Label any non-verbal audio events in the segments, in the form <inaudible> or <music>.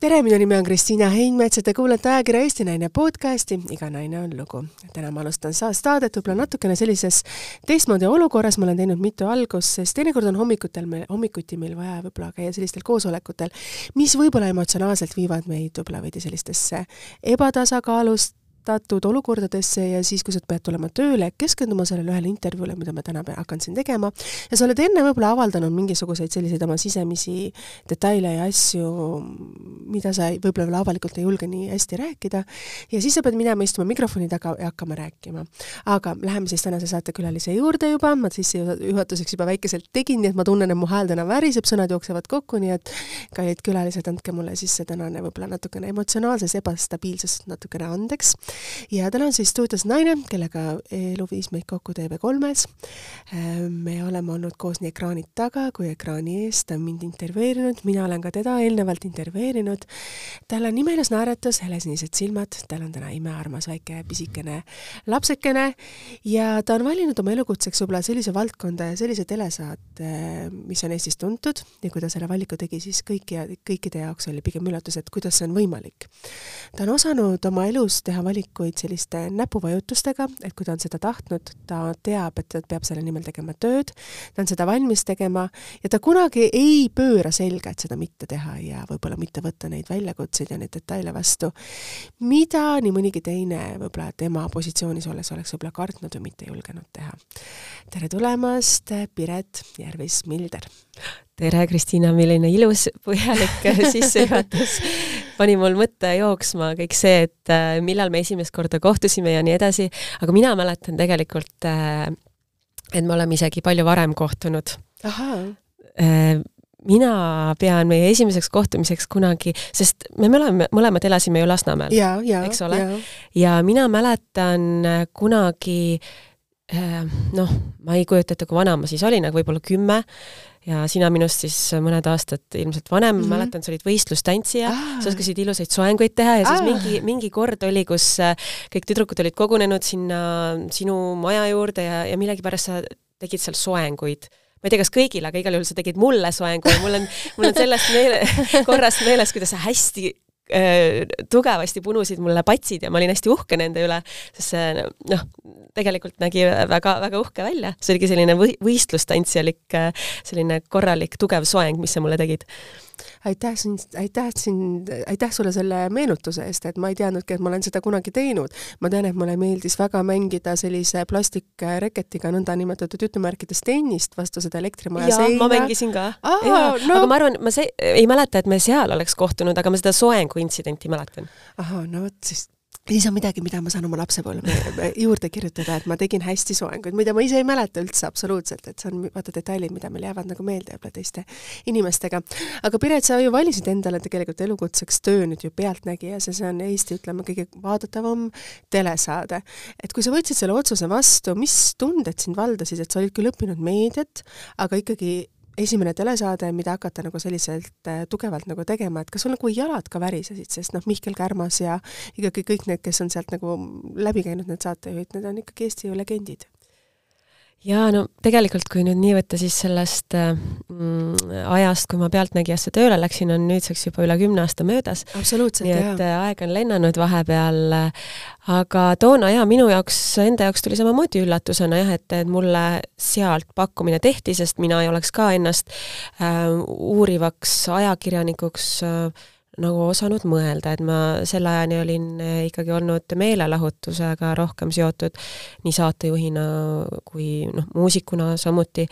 tere, minu nimi on Kristiina Heinmets ja te kuulate ajakirja Eesti Naine podcasti Iga naine on lugu. täna ma alustan saadet võib-olla natukene sellises teistmoodi olukorras, ma olen teinud mitu algust, sest teinekord on hommikutel meil, hommikuti meil vaja võib-olla käia sellistel koosolekutel, mis võib-olla emotsionaalselt viivad meid võib-olla veidi sellistesse ebatasakaalust, teatud olukordadesse ja siis, kui sa pead tulema tööle, keskenduma sellele ühele intervjuule, mida ma täna hakkan siin tegema, ja sa oled enne võib-olla avaldanud mingisuguseid selliseid oma sisemisi detaile ja asju, mida sa võib-olla veel avalikult ei julge nii hästi rääkida, ja siis sa pead minema istuma mikrofoni taga ja hakkama rääkima. aga läheme siis tänase saatekülalise juurde juba, ma sissejuhatuseks juba väikeselt tegin, nii et ma tunnen, et mu hääl täna väriseb, sõnad jooksevad kokku, nii et kallid külalised, andke mulle siis see tänane võib-olla natukene emotsionaalses ebastabiilsus natukene andeks ja täna on siis stuudios naine, kellega elu viis meid kokku TV3-s. me oleme olnud koos nii ekraani taga kui ekraani ees, ta on mind intervjueerinud, mina olen ka teda eelnevalt intervjueerinud. tal on imelus naeratus, helesinised silmad, tal on täna imearmas väike pisikene lapsekene ja ta on valinud oma elukutseks võib-olla sellise valdkonda ja sellise telesaate, mis on Eestis tuntud ja kui ta selle valiku tegi, siis kõiki ja kõikide jaoks oli pigem üllatus, et kuidas see on võimalik. ta on osanud oma elus teha valikuid valikuid selliste näpuvajutustega, et kui ta on seda tahtnud, ta teab, et ta peab selle nimel tegema tööd, ta on seda valmis tegema ja ta kunagi ei pööra selga, et seda mitte teha ja võib-olla mitte võtta neid väljakutseid ja neid detaile vastu, mida nii mõnigi teine võib-olla tema positsioonis olles oleks võib-olla kartnud või mitte julgenud teha. tere tulemast, Piret Järvis-Milder! tere, Kristiina, milline ilus põhjalik <laughs> sissejuhatus. Pani mul mõtte jooksma kõik see, et äh, millal me esimest korda kohtusime ja nii edasi, aga mina mäletan tegelikult, äh, et me oleme isegi palju varem kohtunud. Äh, mina pean meie esimeseks kohtumiseks kunagi, sest me mõlema, mõlemad elasime ju Lasnamäel, eks ole, ja mina mäletan kunagi noh, ma ei kujuta ette, kui vana ma siis olin, aga võib-olla kümme, ja sina minust siis mõned aastad ilmselt vanem mm, -hmm. mäletan, sa olid võistlustantsija ah., sa oskasid ilusaid soenguid teha ja siis ah. mingi, mingi kord oli, kus äh, kõik tüdrukud olid kogunenud sinna sinu maja juurde ja, ja millegipärast sa tegid seal soenguid ma ei tea, kas kõigile, aga igal juhul sa tegid mulle soengu ja mul on, mul on sellest meele, <laughs> korrast meeles, kuidas sa hästi Äh, tugevasti punusid mulle patsid ja ma olin hästi uhke nende üle, sest see noh, tegelikult nägi väga-väga uhke välja. see oligi selline või võistlustantsijalik, äh, selline korralik tugev soeng, mis sa mulle tegid aitäh sind, aitäh sind, aitäh sulle selle meenutuse eest, et ma ei teadnudki, et ma olen seda kunagi teinud. ma tean, et mulle meeldis väga mängida sellise plastikreketiga nõndanimetatud jutumärkides tennist vastu seda elektrimaja seina. ma mängisin ka. No. aga ma arvan, ma see, ei mäleta, et me seal oleks kohtunud, aga ma seda soengu intsidenti mäletan. ahah, no vot siis siis on midagi, mida ma saan oma lapsepõlve juurde kirjutada, et ma tegin hästi soenguid, mida ma ise ei mäleta üldse absoluutselt, et see on vaata detailid, mida meil jäävad nagu meelde võib-olla teiste inimestega. aga Piret, sa ju valisid endale tegelikult elukutseks töö nüüd ju Pealtnägijas ja see on Eesti, ütleme, kõige vaadatavam telesaade. et kui sa võtsid selle otsuse vastu, mis tunded sind valdasid, et sa olid küll õppinud meediat, aga ikkagi esimene telesaade, mida hakata nagu selliselt äh, tugevalt nagu tegema, et kas sul nagu jalad ka värisesid, sest noh, Mihkel Kärmas ja ikkagi kõik need, kes on sealt nagu läbi käinud, need saatejuhid, need on ikkagi Eesti ju legendid jaa, no tegelikult, kui nüüd nii võtta, siis sellest mm, ajast, kui ma Pealtnägijasse tööle läksin, on nüüdseks juba üle kümne aasta möödas. nii et jah. aeg on lennanud vahepeal, aga toona jaa, minu jaoks, enda jaoks tuli samamoodi üllatusena jah, et, et mulle sealt pakkumine tehti, sest mina ei oleks ka ennast äh, uurivaks ajakirjanikuks äh, nagu osanud mõelda, et ma selle ajani olin eh, ikkagi olnud meelelahutusega rohkem seotud nii saatejuhina kui noh, muusikuna samuti.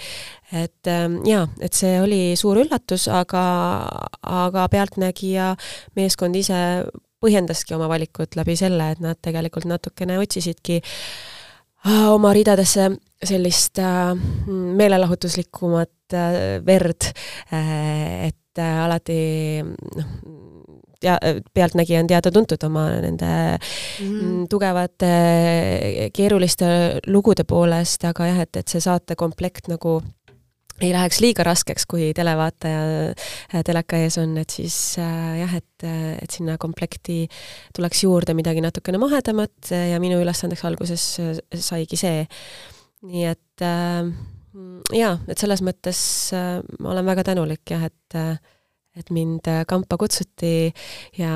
et ehm, jaa, et see oli suur üllatus, aga, aga Pealtnägija meeskond ise põhjendaski oma valikut läbi selle, et nad tegelikult natukene otsisidki ah, oma ridadesse sellist äh, meelelahutuslikumat äh, verd, äh, et alati noh, tea-, Pealtnägija on teada-tuntud oma nende mm. tugevate keeruliste lugude poolest, aga jah, et, et see saatekomplekt nagu ei läheks liiga raskeks, kui televaataja äh, teleka ees on, et siis äh, jah, et, et sinna komplekti tuleks juurde midagi natukene mahedamat ja minu ülesandeks alguses saigi see. nii et äh, jaa, et selles mõttes äh, ma olen väga tänulik jah, et äh, et mind kampa kutsuti ja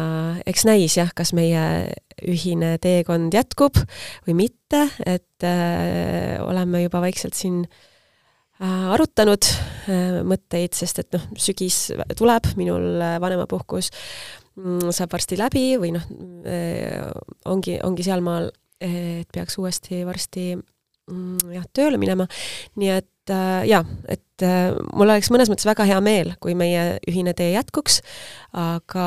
eks näis jah, kas meie ühine teekond jätkub või mitte, et äh, oleme juba vaikselt siin äh, arutanud äh, mõtteid, sest et noh, sügis tuleb, minul vanemapuhkus mm, saab varsti läbi või noh äh,, ongi, ongi sealmaal, et peaks uuesti varsti mm, jah, tööle minema, nii et äh, jaa, et äh, mul oleks mõnes mõttes väga hea meel, kui meie ühine tee jätkuks, aga,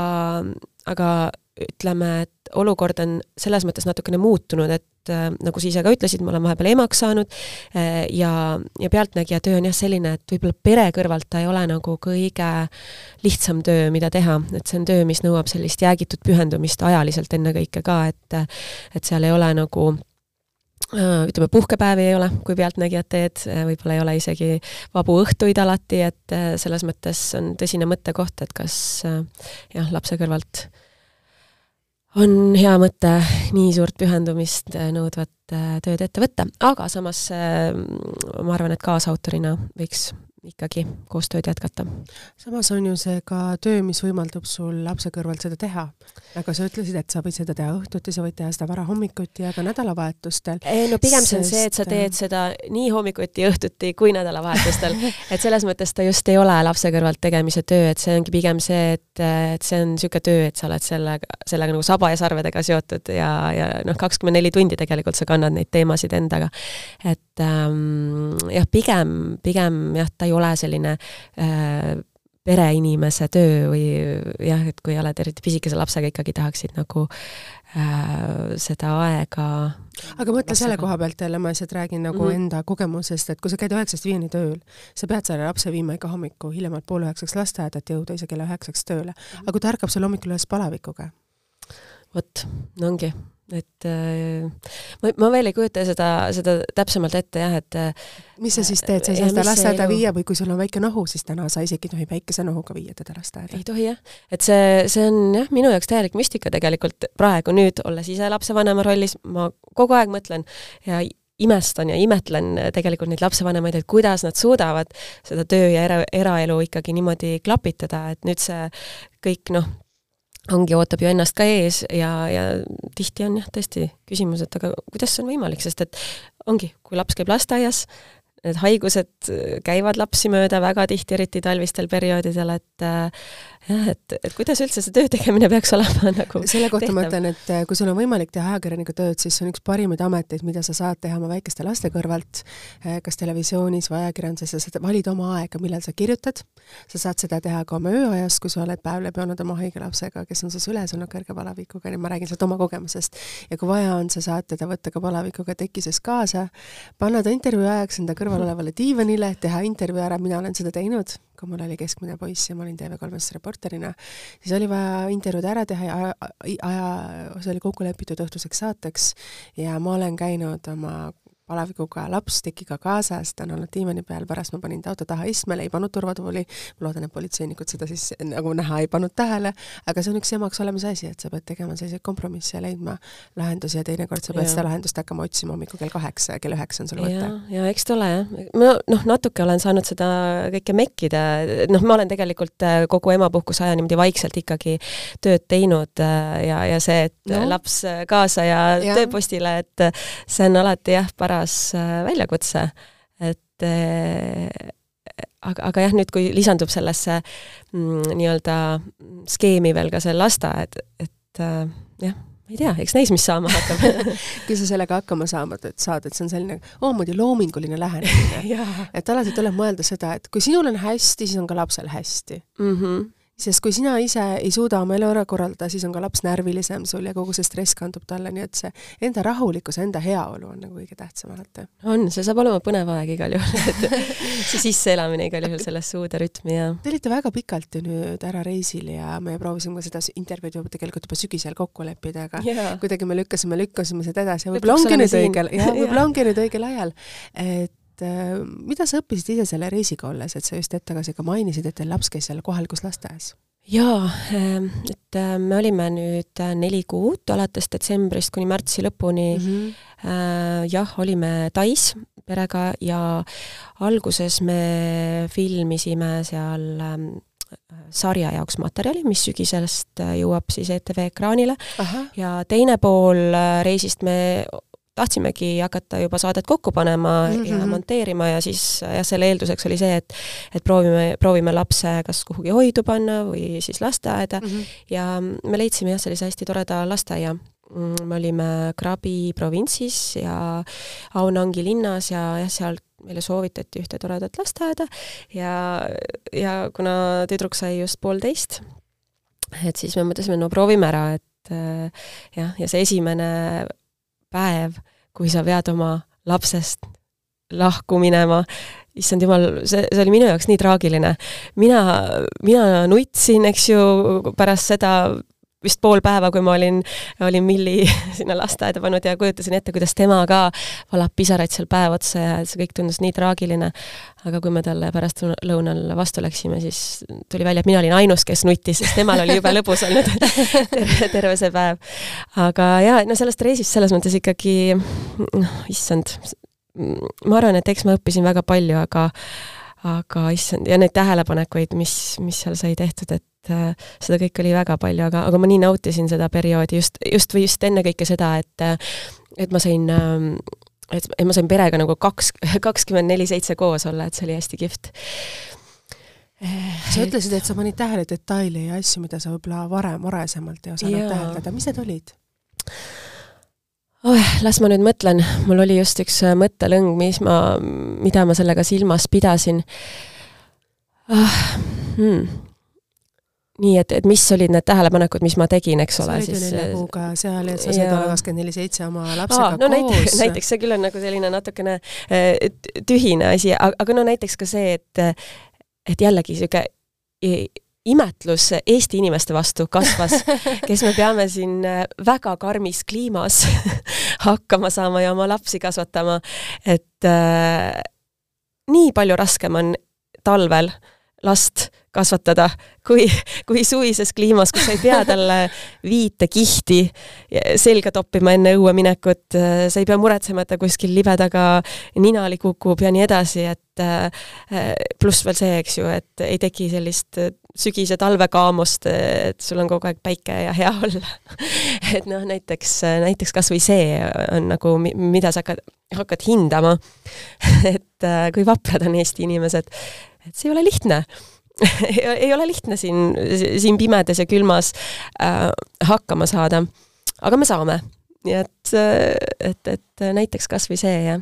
aga ütleme, et olukord on selles mõttes natukene muutunud, et äh, nagu sa ise ka ütlesid, ma olen vahepeal emaks saanud äh, ja, ja pealtnägija töö on jah selline, et võib-olla pere kõrvalt ta ei ole nagu kõige lihtsam töö, mida teha, et see on töö, mis nõuab sellist jäägitud pühendumist ajaliselt ennekõike ka, et et seal ei ole nagu Äh, ütleme, puhkepäevi ei ole, kui pealtnägijad teed, äh, võib-olla ei ole isegi vabu õhtuid alati, et äh, selles mõttes on tõsine mõttekoht, et kas jah, lapse kõrvalt on hea mõte nii suurt pühendumist nõudvat tööd ette võtta, aga samas ma arvan, et kaasautorina võiks ikkagi koostööd jätkata. samas on ju see ka töö, mis võimaldab sul lapse kõrvalt seda teha. nagu sa ütlesid, et sa võid seda teha õhtuti, sa võid teha seda varahommikuti ja ka nädalavahetustel. ei no pigem see on see, et sa teed seda nii hommikuti, õhtuti kui nädalavahetustel. <laughs> et selles mõttes ta just ei ole lapse kõrvalt tegemise töö, et see ongi pigem see, et, et see on niisugune töö, et sa oled sellega, sellega nagu saba ja sarvedega seotud ja, ja noh, kakskümmend neli tundi tegelikult sa kannad neid teemasid endaga. et ähm, jah, pigem, pigem jah, ta ju ole selline äh, pereinimese töö või jah, et kui oled eriti pisikese lapsega, ikkagi tahaksid nagu äh, seda aega aga mõtle selle koha pealt jälle, ma lihtsalt räägin nagu mm -hmm. enda kogemusest, et kui sa käid üheksast viieni tööl, sa pead selle lapse viima iga hommiku hiljemalt poole üheksaks lasteaeda, et jõuda ise kella üheksaks tööle. aga kui ta ärkab sul hommikul üles palavikuga? vot, no ongi et äh, ma, ma veel ei kujuta seda, seda täpsemalt ette jah, et äh, mis sa siis teed, sa ei saa seda lasteaeda viia või kui sul on väike nohu, siis täna sa isegi ei tohi väikese nohuga viia teda lasteaeda? ei tohi jah, et see, see on jah, minu jaoks täielik müstika tegelikult praegu nüüd, olles ise lapsevanema rollis, ma kogu aeg mõtlen ja imestan ja imetlen tegelikult neid lapsevanemaid, et kuidas nad suudavad seda töö ja era, eraelu ikkagi niimoodi klapitada, et nüüd see kõik noh, ongi, ootab ju ennast ka ees ja, ja tihti on jah, tõesti küsimus, et aga kuidas see on võimalik, sest et ongi, kui laps käib lasteaias, need haigused käivad lapsi mööda väga tihti, eriti talvistel perioodidel, et jah, et, et kuidas üldse see töö tegemine peaks olema nagu selle kohta tehtav. ma ütlen, et kui sul on võimalik teha ajakirjaniku tööd, siis see on üks parimaid ameteid, mida sa saad teha oma väikeste laste kõrvalt, äh, kas televisioonis või ajakirjanduses, sa saad valida oma aega, millal sa kirjutad, sa saad seda teha ka oma ööajas, kui sa oled päev läbi olnud oma haige lapsega, kes on sus üles olnud kõrge palavikuga, nii ma räägin sealt oma kogemusest. ja kui vaja on, sa saad teda võtta ka palavikuga tekises kaasa, panna ta intervjuu ajaks enda kõrval olevale diivanile, teha intervjuu ära, mina olen seda teinud, kui mul oli keskmine poiss ja ma olin TV3-s reporterina, siis oli vaja intervjuud ära teha ja aja, aja, see oli kokku lepitud õhtuseks saateks. Ja ma olen käinud oma palavikuga laps tekiga kaasas, ta on olnud diivani peal, pärast ma panin ta auto taha istmele, ei pannud turvatooli, ma loodan, et politseinikud seda siis nagu näha ei pannud tähele, aga see on üks emaks olemise asi, et sa pead tegema selliseid kompromisse ja leidma lahendusi ja teinekord sa pead ja. seda lahendust hakkama otsima hommikul kell kaheksa ja kell üheksa on sul võtta. ja eks ta ole jah, ma noh, natuke olen saanud seda kõike mekkida, noh, ma olen tegelikult äh, kogu emapuhkuse aja niimoodi vaikselt ikkagi tööd teinud äh, ja, ja see, et no. laps kaasa ja, ja tööpostile, et see on alati jah, parem paras äh, väljakutse, et äh, aga, aga jah, nüüd kui lisandub sellesse mm, nii-öelda skeemi veel ka see lasteaed, et äh, jah, ma ei tea, eks näis, mis saama hakkab. <laughs> Kui sa sellega hakkama saama saad, et see on selline omamoodi loominguline lähenemine. <laughs> Et alati tuleb mõelda seda, et kui sinul on hästi, siis on ka lapsel hästi. Mm. -hmm sest kui sina ise ei suuda oma elu ära korraldada, siis on ka laps närvilisem sul ja kogu see stress kandub talle, nii et see enda rahulikkus, enda heaolu on nagu kõige tähtsam alati. on, see saab olema põnev aeg igal juhul, et <laughs> see sisseelamine igal juhul sellesse uude rütmi ja Te olite väga pikalt ju nüüd ära reisil ja me proovisime ka seda intervjuud juba tegelikult juba sügisel kokku leppida, aga yeah. kuidagi me lükkasime, lükkasime seda edasi ja võib-olla ongi nüüd õigel, jah, võib-olla ongi nüüd õigel ajal, et et äh, mida sa õppisid ise selle reisiga olles, et sa just hetk tagasi ka mainisid, et teil laps käis seal kohalikus lasteaias? jaa, ähm, et äh, me olime nüüd äh, neli kuud, alates detsembrist kuni märtsi lõpuni mm -hmm. jah, olime Tais perega ja alguses me filmisime seal ähm, sarja jaoks materjali, mis sügisest jõuab siis ETV ekraanile Aha. ja teine pool reisist me tahtsimegi hakata juba saadet kokku panema mm -hmm. ja monteerima ja siis jah, selle eelduseks oli see, et et proovime, proovime lapse kas kuhugi hoidu panna või siis lasteaeda mm -hmm. ja me leidsime jah, sellise hästi toreda lasteaia. Me olime Krabi provintsis ja Aonangi linnas ja jah, sealt meile soovitati ühte toredat lasteaeda ja, ja kuna tüdruk sai just poolteist, et siis me mõtlesime, no proovime ära, et jah, ja see esimene päev, kui sa pead oma lapsest lahku minema, issand jumal, see, see oli minu jaoks nii traagiline. mina, mina nutsin, eks ju, pärast seda vist pool päeva, kui ma olin, olin Milli <laughs> sinna lasteaeda pannud ja kujutasin ette, kuidas tema ka valab pisaraid seal päev otsa ja see kõik tundus nii traagiline. aga kui me talle pärastlõunal vastu läksime, siis tuli välja, et mina olin ainus, kes nuttis, sest temal oli jube lõbus olnud <laughs> terve, terve see päev. aga jaa, no sellest reisist selles mõttes ikkagi, noh, issand, ma arvan, et eks ma õppisin väga palju, aga aga issand, ja neid tähelepanekuid, mis, mis seal sai tehtud, et äh, seda kõike oli väga palju, aga, aga ma nii nautisin seda perioodi just, just või just ennekõike seda, et et ma sain ähm, et, et ma sain perega nagu kaks, <laughs> kakskümmend neli seitse koos olla, et see oli hästi kihvt. sa ütlesid, et sa panid tähele detaile ja asju, mida sa võib-olla varem, varasemalt ei osanud täheldada, mis need olid? Oh,. las ma nüüd mõtlen, mul oli just üks äh, mõttelõng, mis ma, mida ma sellega silmas pidasin ah,. Hmm nii et, et mis olid need tähelepanekud, mis ma tegin, eks ole, siis sa olid ju nagu ka seal, et sa said olla kakskümmend neli seitse oma lapsega Aa, no, koos. näiteks, <laughs> näiteks see küll on nagu selline natukene äh, tühine asi, aga no näiteks ka see, et et jällegi niisugune imetlus Eesti inimeste vastu kasvas, <laughs> kes me peame siin äh, väga karmis kliimas <laughs> hakkama saama ja oma lapsi kasvatama, et äh, nii palju raskem on talvel last kasvatada, kui, kui suvises kliimas, kus sa ei pea talle viite kihti selga toppima enne õue minekut, sa ei pea muretsema, et ta kuskil libedaga ninali kukub ja nii edasi, et pluss veel see, eks ju, et ei teki sellist sügise talvekaamust, et sul on kogu aeg päike ja hea olla. <laughs> Et noh, näiteks, näiteks kas või see on nagu, mida sa hakkad, hakkad hindama. <laughs> Et kui vaprad on Eesti inimesed, et see ei ole lihtne <laughs> ei ole lihtne siin, siin pimedas ja külmas äh, hakkama saada, aga me saame. nii et, äh, et, et näiteks kas või see, jah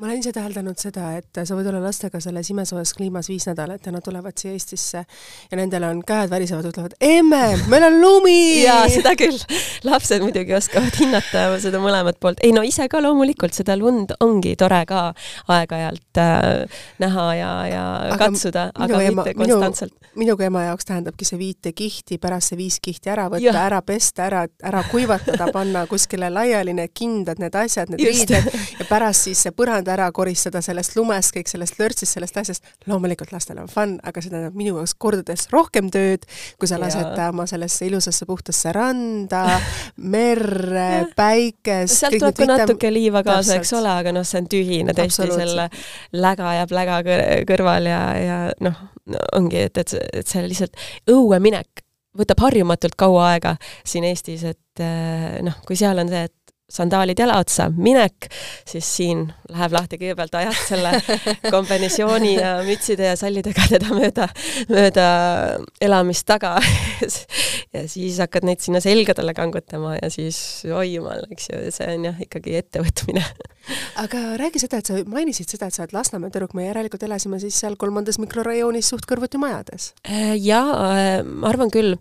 ma olen ise täheldanud seda, et sa võid olla lastega selles imesoojas kliimas viis nädalat ja nad tulevad siia Eestisse ja nendel on käed värisevad, ütlevad emme, meil on lumi jaa, seda küll. lapsed muidugi oskavad hinnata seda mõlemat poolt. ei no ise ka loomulikult, seda lund ongi tore ka aeg-ajalt äh, näha ja, ja aga katsuda, aga ema, mitte konstantselt. minu kui ema jaoks tähendabki see viite kihti, pärast see viis kihti ära võtta, ära pesta, ära, ära kuivatada, panna kuskile laiali need kindad, need asjad, need riided ja pärast siis see põrand saanud ära koristada sellest lumest, kõik sellest lörtsist, sellest asjast, loomulikult lastel on fun, aga see tähendab minu jaoks kordades rohkem tööd, kui sa lased ta oma sellesse ilusasse puhtasse randa, merre, päikest. sealt tuleb ka natuke liiva kaasa, eks ole, aga noh, see on tühine tõesti, selle läga jääb läga kõrval ja, ja noh no,, ongi, et, et, et see lihtsalt õue minek võtab harjumatult kaua aega siin Eestis, et eh, noh, kui seal on see, et sandaalid jala otsa, minek, siis siin läheb lahti, kõigepealt ajad selle <laughs> kombinesiooni ja mütside ja sallidega teda mööda, mööda elamist taga. <laughs> Ja siis hakkad neid sinna selgadele kangutama ja siis oi jumal, eks ju, see on jah, ikkagi ettevõtmine. <laughs> Aga räägi seda, et sa mainisid seda, et sa oled Lasnamäe tüdruk, me järelikult elasime siis seal kolmandas mikrorajoonis suht kõrvuti majades? Äh, jaa, äh, ma arvan küll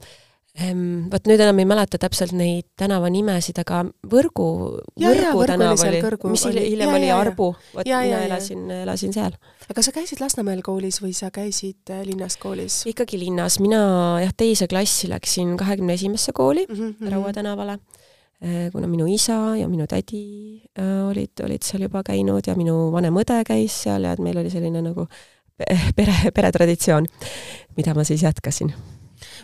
vot nüüd enam ei mäleta täpselt neid tänavanimesid, aga Võrgu, Võrgu tänav oli, mis oli, hiljem ja, oli ja, Arbu, vot mina elasin, elasin seal. aga sa käisid Lasnamäel koolis või sa käisid äh, linnas koolis? ikkagi linnas, mina jah, teise klassi läksin kahekümne esimesse kooli mm -hmm. Raua tänavale, äh, kuna minu isa ja minu tädi äh, olid, olid seal juba käinud ja minu vanem õde käis seal ja et meil oli selline nagu pere, peretraditsioon, mida ma siis jätkasin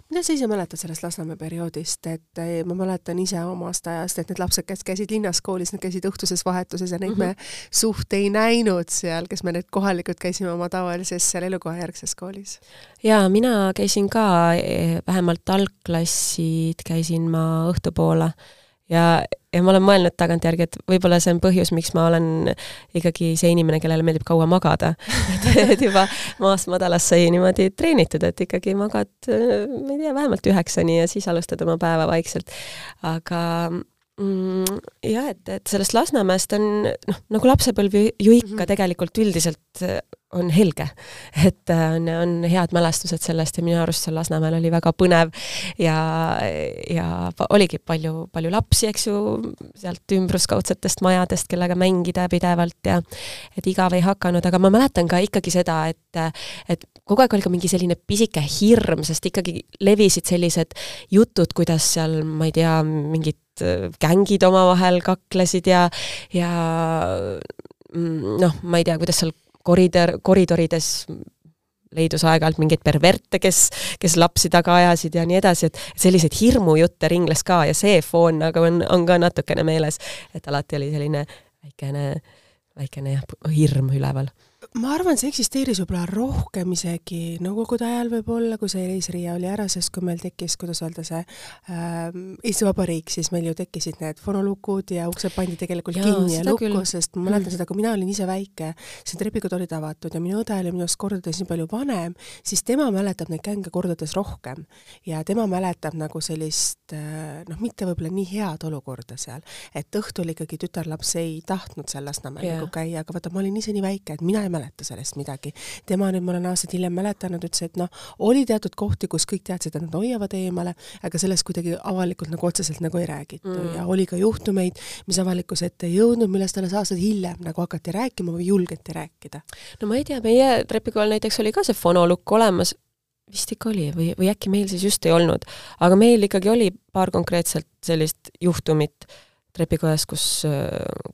mida sa ise mäletad sellest Lasnamäe perioodist, et eh, ma mäletan ise omast ajast, et need lapsed, kes käisid linnas koolis, need käisid õhtuses vahetuses ja neid mm -hmm. me suht ei näinud seal, kes me need kohalikud käisime oma tavalises seal elukohajärgses koolis. jaa, mina käisin ka, eh, vähemalt algklassid käisin ma õhtupoole ja, ja ma olen mõelnud tagantjärgi, et võib-olla see on põhjus, miks ma olen ikkagi see inimene, kellele meeldib kaua magada <laughs> et, juba maast madalast sai niimoodi treenitud, et ikkagi magad, ma ei tea, vähemalt üheksani ja siis alustad oma päeva vaikselt. aga jah, et, et sellest Lasnamäest on noh, nagu lapsepõlv ju, ju ikka mm -hmm. tegelikult üldiselt on helge. et äh, on, on head mälestused sellest ja minu arust seal Lasnamäel oli väga põnev ja, ja oligi palju, palju lapsi, eks ju, sealt ümbruskaudsetest majadest, kellega mängida pidevalt ja et igav ei hakanud, aga ma mäletan ka ikkagi seda, et, et kogu aeg oli ka mingi selline pisike hirm, sest ikkagi levisid sellised jutud, kuidas seal, ma ei tea, mingid gängid omavahel kaklesid ja, ja mm, noh, ma ei tea, kuidas seal koridor, koridorides leidus aeg-ajalt mingeid perverte, kes, kes lapsi taga ajasid ja nii edasi, et selliseid hirmujutte ringles ka ja see foon nagu on, on ka natukene meeles, et alati oli selline väikene, väikene jah, hirm üleval ma arvan, see eksisteeris võib-olla rohkem isegi Nõukogude ajal võib-olla, kui see reisriia oli ära, sest kui meil tekkis, kuidas öelda, see äh, Eesti Vabariik, siis meil ju tekkisid need fonolukud ja uksed pandi tegelikult ja, kinni ja lukku, sest ma mäletan mm. seda, kui mina olin ise väike, siis trepikud olid avatud ja minu õde oli minust kordades nii palju vanem, siis tema mäletab neid gänge kordades rohkem. ja tema mäletab nagu sellist äh, noh, mitte võib-olla nii head olukorda seal, et õhtul ikkagi tütarlaps ei tahtnud seal Lasnamäel yeah. nagu käia, aga vaata, ma olin ise nii väike, et mina ei mäleta sellest midagi. tema nüüd, ma olen aastaid hiljem mäletanud, ütles, et noh, oli teatud kohti, kus kõik teadsid, et nad hoiavad eemale, aga sellest kuidagi avalikult nagu otseselt nagu ei räägitud mm. ja oli ka juhtumeid, mis avalikkuse ette ei jõudnud, millest alles aastaid hiljem nagu hakati rääkima või julgeti rääkida. no ma ei tea, meie trepikool näiteks oli ka see fonolukk olemas, vist ikka oli või, või äkki meil siis just ei olnud, aga meil ikkagi oli paar konkreetselt sellist juhtumit trepikojas, kus,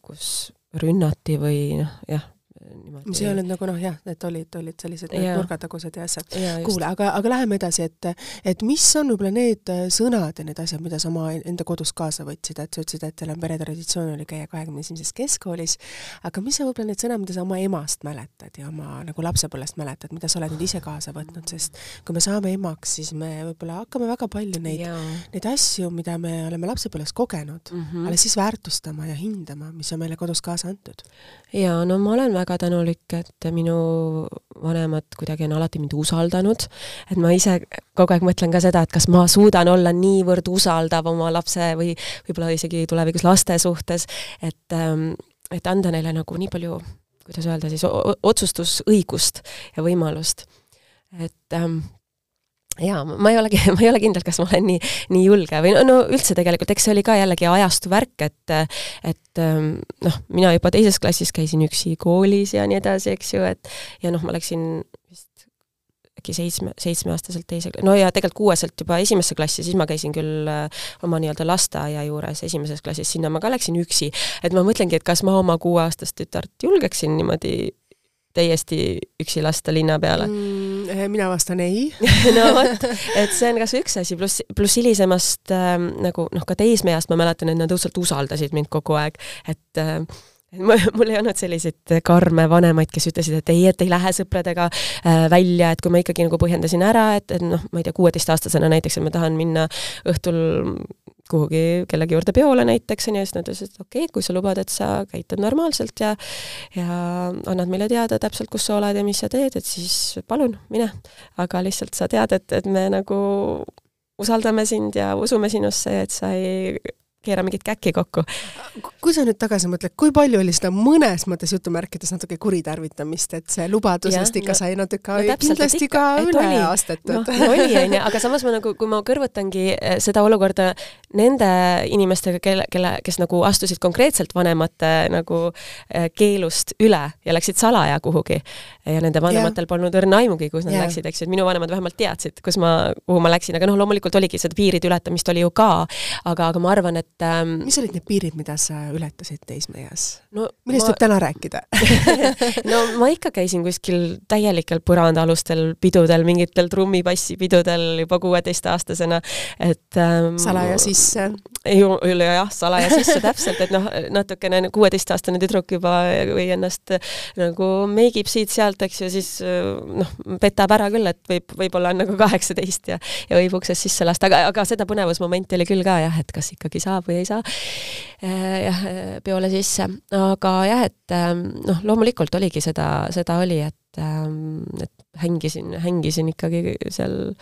kus rünnati või noh, jah, niimoodi. mis ei olnud nagu noh, jah, et olid, olid sellised ja. nurgatagused ja asjad. kuule, aga, aga läheme edasi, et, et mis on võib-olla need sõnad ja need asjad, mida sa oma enda kodus kaasa võtsid, et sa ütlesid, et teil on peretraditsioon oli käia kahekümne esimeses keskkoolis, aga mis on võib-olla need sõnad, mida sa oma emast mäletad ja oma nagu lapsepõlvest mäletad, mida sa oled nüüd ise kaasa võtnud, sest kui me saame emaks, siis me võib-olla hakkame väga palju neid, neid asju, mida me oleme lapsepõlves kogenud mm, -hmm. alles siis väärtustama ja hindama, mis on meile kodus kaasa antud. Jaa, no ma olen väga tänulik tänulik, et minu vanemad kuidagi on alati mind usaldanud, et ma ise kogu aeg mõtlen ka seda, et kas ma suudan olla niivõrd usaldav oma lapse või võib-olla isegi tulevikus laste suhtes, et, ähm, et anda neile nagu nii palju, kuidas öelda siis, otsustusõigust ja võimalust. et ähm, jaa, ma ei olegi, <laughs> ma ei ole kindel, kas ma olen nii, nii julge või no, no üldse tegelikult, eks see oli ka jällegi ajastu värk, et et ähm, noh, mina juba teises klassis käisin üksi koolis ja nii edasi, eks ju, et ja noh, ma läksin vist äkki seitsme, seitsmeaastaselt teise, no ja tegelikult kuueselt juba esimesse klassi, siis ma käisin küll äh, oma nii-öelda lasteaia juures esimeses klassis, sinna ma ka läksin üksi. et ma mõtlengi, et kas ma oma kuueaastast tütart julgeksin niimoodi täiesti üksi lasta linna peale mm,? Mina vastan ei. <laughs> No vot, et see on kas üks asi, pluss, pluss hilisemast ähm, nagu noh, ka teismeeast ma mäletan, et nad õudselt usaldasid mind kogu aeg, et äh, <laughs> mul ei olnud selliseid karme vanemaid, kes ütlesid, et ei, et ei lähe sõpradega äh, välja, et kui ma ikkagi nagu põhjendasin ära, et, et noh, ma ei tea, kuueteistaastasena näiteks, et ma tahan minna õhtul kuhugi kellegi juurde peole näiteks, onju, siis nad ütlesid, et okei okay,, kui sa lubad, et sa käitud normaalselt ja ja annad meile teada täpselt, kus sa oled ja mis sa teed, et siis palun, mine. aga lihtsalt sa tead, et, et me nagu usaldame sind ja usume sinusse et sa ei keera mingit käkki kokku. kui sa nüüd tagasi mõtled, kui palju oli seda mõnes mõttes jutumärkides natuke kuritarvitamist, et see lubadusest ja, ikka no, sai natuke no, kindlasti ka üle oli. astetud no,? oli, onju, aga samas ma nagu, kui ma kõrvutangi eh, seda olukorda nende inimestega, kelle, kelle, kes nagu astusid konkreetselt vanemate nagu eh, keelust üle ja läksid salaja kuhugi ja nende vanematel ja. polnud õrna aimugi, kus nad ja. läksid, eks ju, et minu vanemad vähemalt teadsid, kus ma, kuhu ma läksin, aga noh, loomulikult oligi seda piiride ületamist oli ju ka, aga, aga ma arvan, et ähm, mis olid need piirid, mida sa ületasid teismeeas no millest ma, võib täna rääkida <laughs> no ma ikka käisin kuskil täielikel põrandaalustel pidudel, mingitel trummibassipidudel juba kuueteistaastasena, et ähm, salaja sisse? Ju, jah, salaja sisse täpselt, et noh, natukene kuueteistaastane tüdruk juba või ennast nagu meigib siit-sealt, eks ju, siis noh, petab ära küll, et võib, võib-olla on nagu kaheksateist ja ja võib uksest sisse lasta, aga, aga seda põnevusmomenti oli küll ka jah, et kas ikkagi saab või ei saa äh, jah, peole sisse. aga jah, et ähm, noh, loomulikult oligi seda, seda oli, et ähm, et hängisin, hängisin ikkagi seal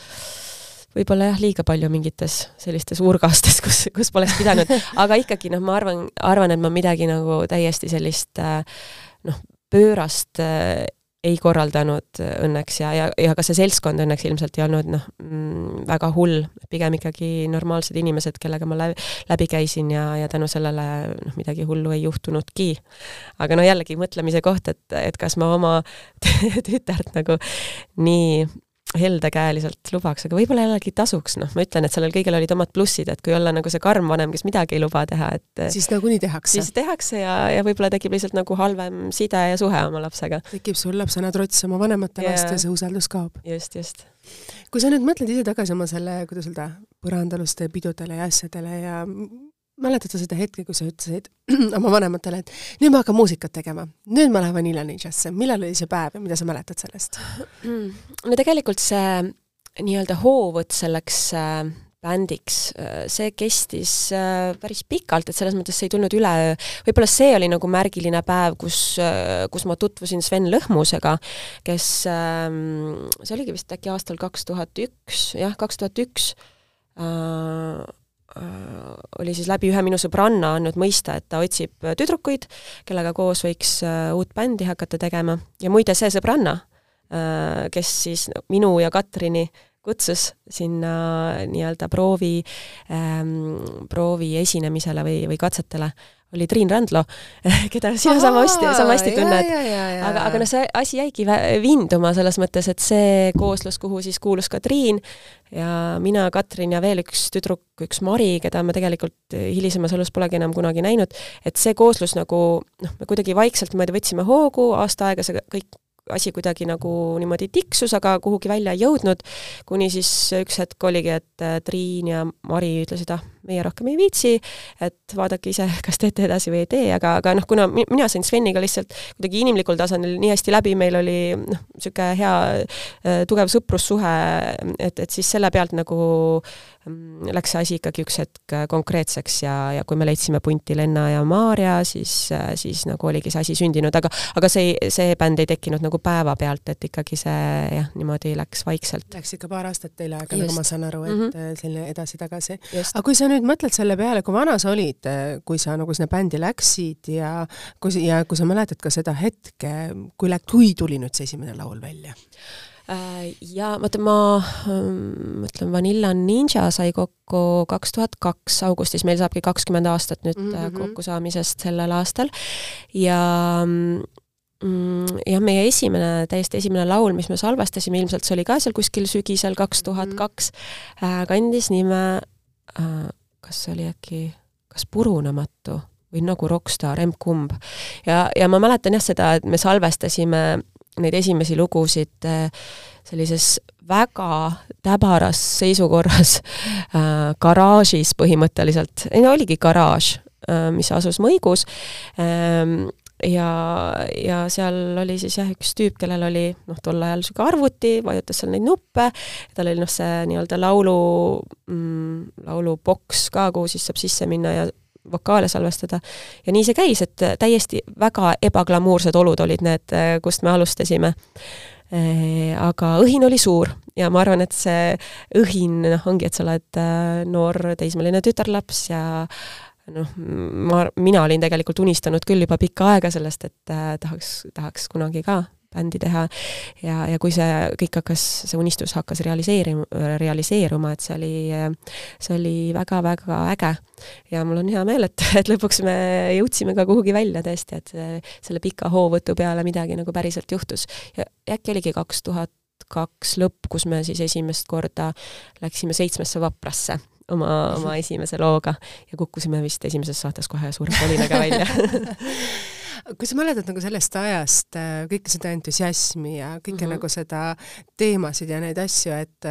võib-olla jah, liiga palju mingites sellistes urgastes, kus, kus poleks pidanud, <laughs> aga ikkagi noh, ma arvan, arvan, et ma midagi nagu täiesti sellist äh, noh, pöörast äh, ei korraldanud õnneks. Ja, ja, ja ka see seltskond õnneks ilmselt ei olnud noh mm,, väga hull, pigem ikkagi normaalsed inimesed, kellega ma läbi, läbi käisin ja, ja tänu sellele noh, midagi hullu ei juhtunudki. aga no jällegi mõtlemise koht, et, et kas ma oma <laughs> tütart nagu nii heldekäeliselt lubaks, aga võib-olla jällegi tasuks, noh, ma ütlen, et sellel kõigel olid omad plussid, et kui olla nagu see karm vanem, kes midagi ei luba teha, et siis nagunii tehakse. siis tehakse ja, ja võib-olla tekib lihtsalt nagu halvem side ja suhe oma lapsega. tekib sul lapsena trots oma vanemate yeah. vastu ja see usaldus kaob. just, just. kui sa nüüd mõtled ise tagasi oma selle, kuidas öelda, põrandaluste pidudele ja asjadele ja mäletad sa seda hetke, kui sa ütlesid <clears throat> oma vanematele, et nüüd ma hakkan muusikat tegema, nüüd ma lähen Vanilla Ninjasse, millal oli see päev ja mida sa mäletad sellest? <clears throat> no tegelikult see nii-öelda hoovõtt selleks äh, bändiks, äh, see kestis äh, päris pikalt, et selles mõttes see ei tulnud üleöö. võib-olla see oli nagu märgiline päev, kus, kus ma tutvusin Sven Lõhmusega, kes, ähm, see oligi vist äkki aastal kaks tuhat üks, jah, kaks tuhat üks, Äh, oli siis läbi ühe minu sõbranna andnud mõista, et ta otsib tüdrukuid, kellega koos võiks äh, uut bändi hakata tegema. Ja muide, see sõbranna, äh, kes siis minu ja Katrini kutsus sinna nii-öelda proovi ähm,, proovi esinemisele või, või katsetele, oli Triin Randlo, <laughs> keda sina sama hästi, sama hästi tunned. aga, aga noh, see asi jäigi vinduma selles mõttes, et see kooslus, kuhu siis kuulus ka Triin ja mina, Katrin ja veel üks tüdruk, üks Mari, keda me tegelikult hilisemas elus polegi enam kunagi näinud, et see kooslus nagu noh, me kuidagi vaikselt niimoodi võtsime hoogu, aasta aega see kõik asi kuidagi nagu niimoodi tiksus, aga kuhugi välja ei jõudnud, kuni siis üks hetk oligi, et äh, Triin ja Mari ütlesid, ah, meie rohkem ei viitsi, et vaadake ise, kas teete edasi või ei tee, aga, aga noh, kuna mina sain Sveniga lihtsalt kuidagi inimlikul tasandil nii hästi läbi, meil oli noh, niisugune hea äh, tugev sõprussuhe, et, et siis selle pealt nagu mm, läks see asi ikkagi üks hetk äh, konkreetseks ja, ja kui me leidsime punti Lenna ja Maarja, siis, siis nagu oligi see asi sündinud, aga aga see, see bänd ei tekkinud nagu päevapealt, et ikkagi see jah, niimoodi läks vaikselt. Läks ikka paar aastat teile aega, nagu ma saan aru, et mm -hmm. selline edasi-tagasi. aga kui sa nüüd nüüd mõtled selle peale, kui vana sa olid, kui sa nagu sinna bändi läksid ja kui, ja kui sa mäletad ka seda hetke, kui läk-, kui tuli nüüd see esimene laul välja? Äh, ja vaata, ma mõtlen, Vanilla Ninja sai kokku kaks tuhat kaks augustis, meil saabki kakskümmend aastat nüüd mm -hmm. kokkusaamisest sellel aastal ja mm, jah, meie esimene, täiesti esimene laul, mis me salvestasime, ilmselt see oli ka seal kuskil sügisel kaks tuhat kaks, äh, kandis nime äh, kas see oli äkki, kas Purunematu või Nagu rokkstaar, emb-kumb. ja, ja ma mäletan jah seda, et me salvestasime neid esimesi lugusid äh, sellises väga täbaras seisukorras äh, garaažis põhimõtteliselt, ei no oligi garaaž äh,, mis asus Mõigus ähm, ja, ja seal oli siis jah, üks tüüp, kellel oli noh, tol ajal niisugune arvuti, vajutas seal neid nuppe, tal oli noh, see nii-öelda laulu mm,, lauluboks ka, kuhu siis saab sisse minna ja vokaale salvestada. ja nii see käis, et täiesti väga ebaglamuursed olud olid need, kust me alustasime. Aga õhin oli suur ja ma arvan, et see õhin, noh, ongi, et sa oled äh, noor teismeline tütarlaps ja noh, ma, mina olin tegelikult unistanud küll juba pikka aega sellest, et äh, tahaks, tahaks kunagi ka bändi teha ja, ja kui see kõik hakkas, see unistus hakkas realiseerima, realiseeruma, et see oli, see oli väga-väga äge. ja mul on hea meel, et, et lõpuks me jõudsime ka kuhugi välja tõesti, et selle pika hoovõtu peale midagi nagu päriselt juhtus. ja äkki oligi kaks tuhat kaks lõpp, kus me siis esimest korda läksime seitsmesse vaprasse oma, <laughs> oma esimese looga ja kukkusime vist esimeses saates kohe suure kolinaga välja <laughs> kui sa mäletad nagu sellest ajast äh, kõike seda entusiasmi ja kõike mm -hmm. nagu seda teemasid ja neid asju, et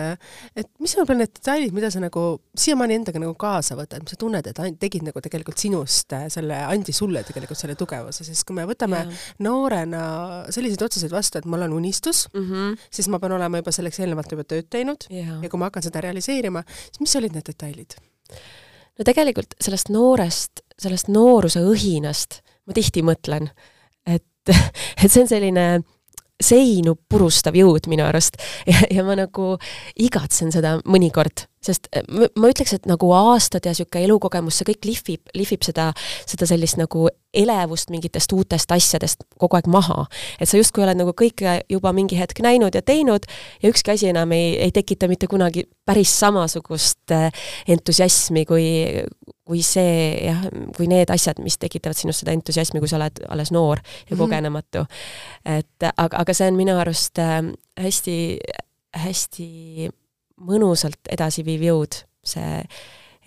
et mis on võib-olla need detailid, mida sa nagu siiamaani endaga nagu kaasa võtad, mis sa tunned, et tegid nagu tegelikult sinust äh, selle, andis sulle tegelikult selle tugevuse, sest kui me võtame yeah. noorena selliseid otsuseid vastu, et mul on unistus mm, -hmm. siis ma pean olema juba selleks eelnevalt juba tööd teinud yeah. ja kui ma hakkan seda realiseerima, siis mis olid need detailid? no tegelikult sellest noorest, sellest nooruse õhinast ma tihti mõtlen, et, <laughs> et see on selline seinu purustav jõud minu arust. Ja, ja ma nagu igatsen seda mõnikord, sest ma, ma ütleks, et nagu aastad ja niisugune elukogemus, see kõik lihvib, lihvib seda, seda sellist nagu elevust mingitest uutest asjadest kogu aeg maha. et sa justkui oled nagu kõike juba mingi hetk näinud ja teinud ja ükski asi enam ei, ei tekita mitte kunagi päris samasugust eh, entusiasmi, kui, kui see jah, kui need asjad, mis tekitavad sinust seda entusiasmi, kui sa oled alles noor ja -hmm. kogenematu. et aga, aga see on minu arust äh, hästi, hästi mõnusalt edasiviiv jõud, see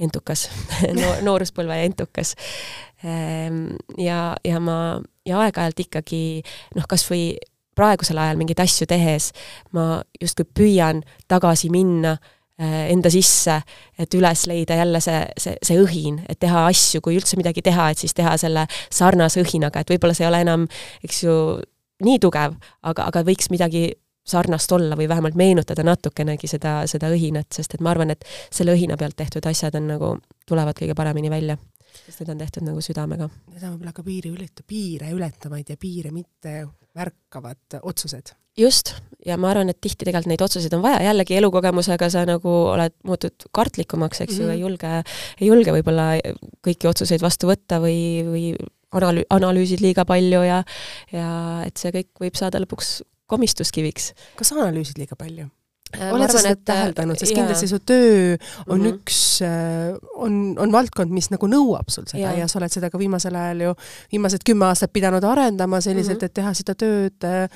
entukas <laughs> no, nooruspõlve entukas. Ehm, ja, ja ma, ja aeg-ajalt ikkagi noh, kas või praegusel ajal mingeid asju tehes ma justkui püüan tagasi minna Äh, enda sisse, et üles leida jälle see, see, see õhin, et teha asju, kui üldse midagi teha, et siis teha selle sarnase õhinaga, et võib-olla see ei ole enam, eks ju, nii tugev, aga, aga võiks midagi sarnast olla või vähemalt meenutada natukenegi seda, seda õhinat, sest et ma arvan, et selle õhina pealt tehtud asjad on nagu, tulevad kõige paremini välja. sest need on tehtud nagu südamega. Need on võib-olla ka piiri ületa-, piire ületamaid ja piire mitte märkavad otsused just, ja ma arvan, et tihti tegelikult neid otsuseid on vaja, jällegi elukogemusega sa nagu oled, muutud kartlikumaks, eks mm -hmm. ju, mhm. ei julge, ei julge võib-olla kõiki otsuseid vastu võtta või, või analüü-, analüüsid liiga palju ja ja et see kõik võib saada lõpuks komistuskiviks. kas sa analüüsid liiga palju? Äh, oled sa seda et... täheldanud, sest kindlasti su töö on mm -hmm. üks, äh, on, on valdkond, mis nagu nõuab sul seda ja. ja sa oled seda ka viimasel ajal ju, viimased kümme aastat pidanud arendama selliselt mm, -hmm. et teha seda tööd äh,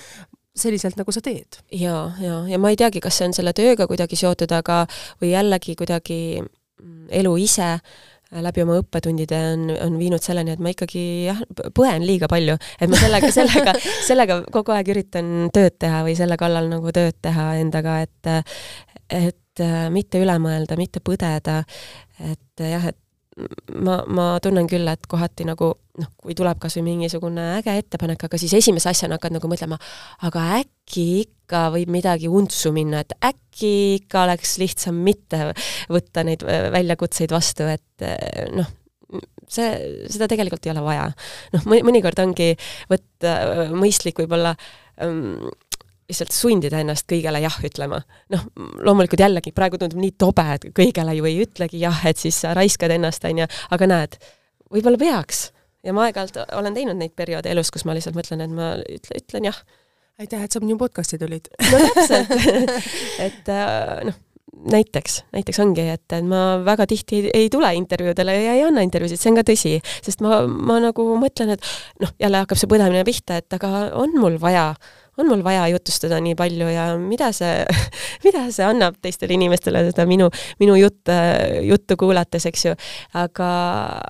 selliselt, nagu sa teed. jaa, jaa, ja ma ei teagi, kas see on selle tööga kuidagi seotud, aga või jällegi kuidagi mm, elu ise äh, läbi oma õppetundide on, on viinud selleni, et ma ikkagi jah, põen liiga palju, et ma sellega, <laughs> sellega, sellega kogu aeg üritan tööd teha või selle kallal nagu tööd teha endaga, et et mitte üle mõelda, mitte põdeda, et jah, et ma, ma tunnen küll, et kohati nagu noh, kui tuleb kas või mingisugune äge ettepanek, aga siis esimese asjana hakkad nagu mõtlema, aga äkki ikka võib midagi untsu minna, et äkki ikka oleks lihtsam mitte võtta neid väljakutseid vastu, et noh, see, seda tegelikult ei ole vaja. noh, mõnikord ongi võtta mõistlik võib-olla um, lihtsalt sundida ennast kõigele jah ütlema. noh, loomulikult jällegi praegu tundub nii tobe, et kõigele ju ei ütlegi jah, et siis sa raiskad ennast, on ju, aga näed, võib-olla peaks. ja ma aeg-ajalt olen teinud neid perioode elus, kus ma lihtsalt mõtlen, et ma ütle, ütlen jah. aitäh, et sa minu podcast'i tulid. no täpselt <laughs> et äh, noh, näiteks, näiteks ongi, et, ma väga tihti ei, ei tule intervjuudele ja ei anna intervjuusid, see on ka tõsi, sest ma, ma nagu mõtlen, et noh, jälle hakkab see põdemine pihta, et aga on mul vaja on mul vaja jutustada nii palju ja mida see, <laughs> mida see annab teistele inimestele seda minu, minu jutt, juttu kuulates, eks ju. aga,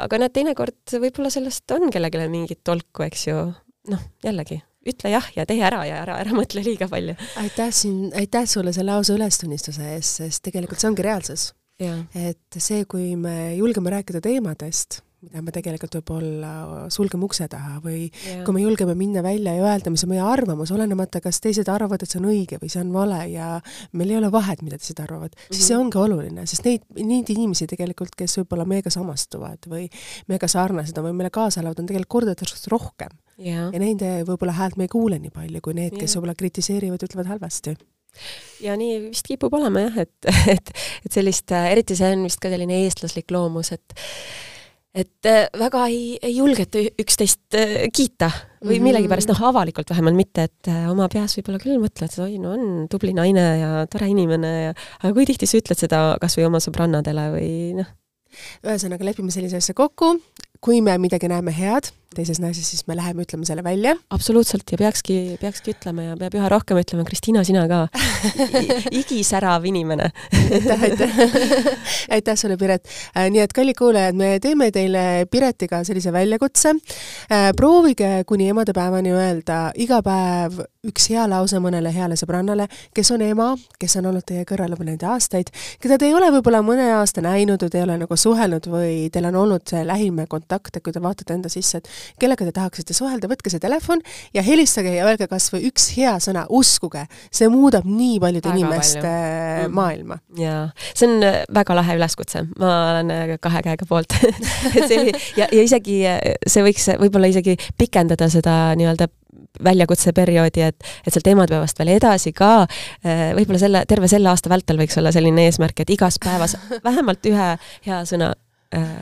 aga näed, teinekord võib-olla sellest on kellelegi mingit tolku, eks ju. noh, jällegi, ütle jah ja tee ära ja ära, ära mõtle liiga palju. aitäh siin, aitäh sulle selle ausa ülestunnistuse eest, sest tegelikult see ongi reaalsus. et see, kui me julgeme rääkida teemadest mida me tegelikult võib-olla sulgeme ukse taha või yeah. kui me julgeme minna välja ja öelda, mis on meie arvamus, olenemata, kas teised arvavad, et see on õige või see on vale ja meil ei ole vahet, mida teised arvavad mm, -hmm. siis see mhm. ongi oluline, sest neid, neid inimesi tegelikult, kes võib-olla meiega samastuvad või meiega sarnased on või meile kaasa elavad, on tegelikult kordades rohkem yeah.. ja nende võib-olla häält me ei kuule nii palju kui need, kes yeah. võib-olla kritiseerivad, ütlevad halvasti ja nii vist kipub olema jah, et, et, et sellist, eriti see on vist ka selline eestlaslik loomus, et et äh, väga ei, ei julgeta üksteist äh, kiita või mm. millegipärast, noh, avalikult vähemalt mitte, et äh, oma peas võib-olla küll mõtled, et oi, no on tubli naine ja tore inimene ja aga kui tihti sa ütled seda kas või oma sõbrannadele või noh? ühesõnaga, lepime sellise asja kokku, kui me midagi näeme head, teises naises, siis me läheme, ütleme selle välja. absoluutselt ja peakski, peakski ütlema ja peab üha rohkem ütlema, Kristiina, sina ka <laughs> igisärav inimene aitäh, aitäh aitäh sulle, Piret. Äh, nii et kallid kuulajad, me teeme teile Piretiga sellise väljakutse. Äh, proovige kuni emadepäevani öelda iga päev üks hea lause mõnele heale sõbrannale, kes on ema, kes on olnud teie kõrval juba neid aastaid, keda te ei ole võib-olla mõne aasta näinud või te ei ole nagu suhelnud või teil on olnud see lähim kontakt, et kui te vaatate enda sisse, et kellega te tahaksite suhelda, võtke see telefon ja helistage ja öelge kas või üks hea sõna, uskuge, see muudab nii paljude inimeste palju. Mm. maailma. jaa, see on äh, väga lahe üleskutse, ma olen äh, kahe käega poolt <laughs> ja, ja isegi äh, see võiks võib-olla isegi pikendada seda nii-öelda väljakutseperioodi, et, et sealt emadepäevast veel edasi ka, võib-olla selle, terve selle aasta vältel võiks olla selline eesmärk, et igas päevas <laughs> vähemalt ühe hea sõna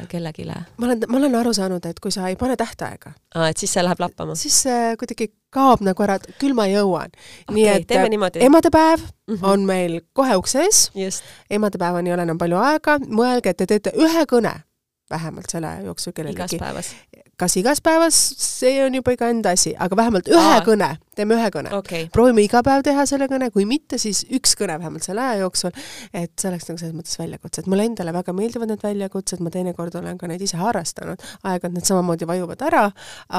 kellelegi. ma olen, ma olen aru saanud, et kui sa ei pane tähtaega. aa, et siis see läheb lappama? siis see kuidagi kaob nagu ära, et küll ma jõuan okay,. nii et äh, emadepäev mm -hmm. on meil kohe ukse ees, emadepäevani ei ole enam palju aega, mõelge, et te teete ühe kõne vähemalt selle aja jooksul kellelegi. kas igas päevas, see on juba iga enda asi, aga vähemalt ühe Aa. kõne, teeme ühe kõne. Okay.. proovime iga päev teha selle kõne, kui mitte, siis üks kõne vähemalt selle aja jooksul, et see oleks nagu selles mõttes väljakutse, et mulle endale väga meeldivad need väljakutsed, ma teinekord olen ka neid ise harrastanud, aeg-ajalt need samamoodi vajuvad ära,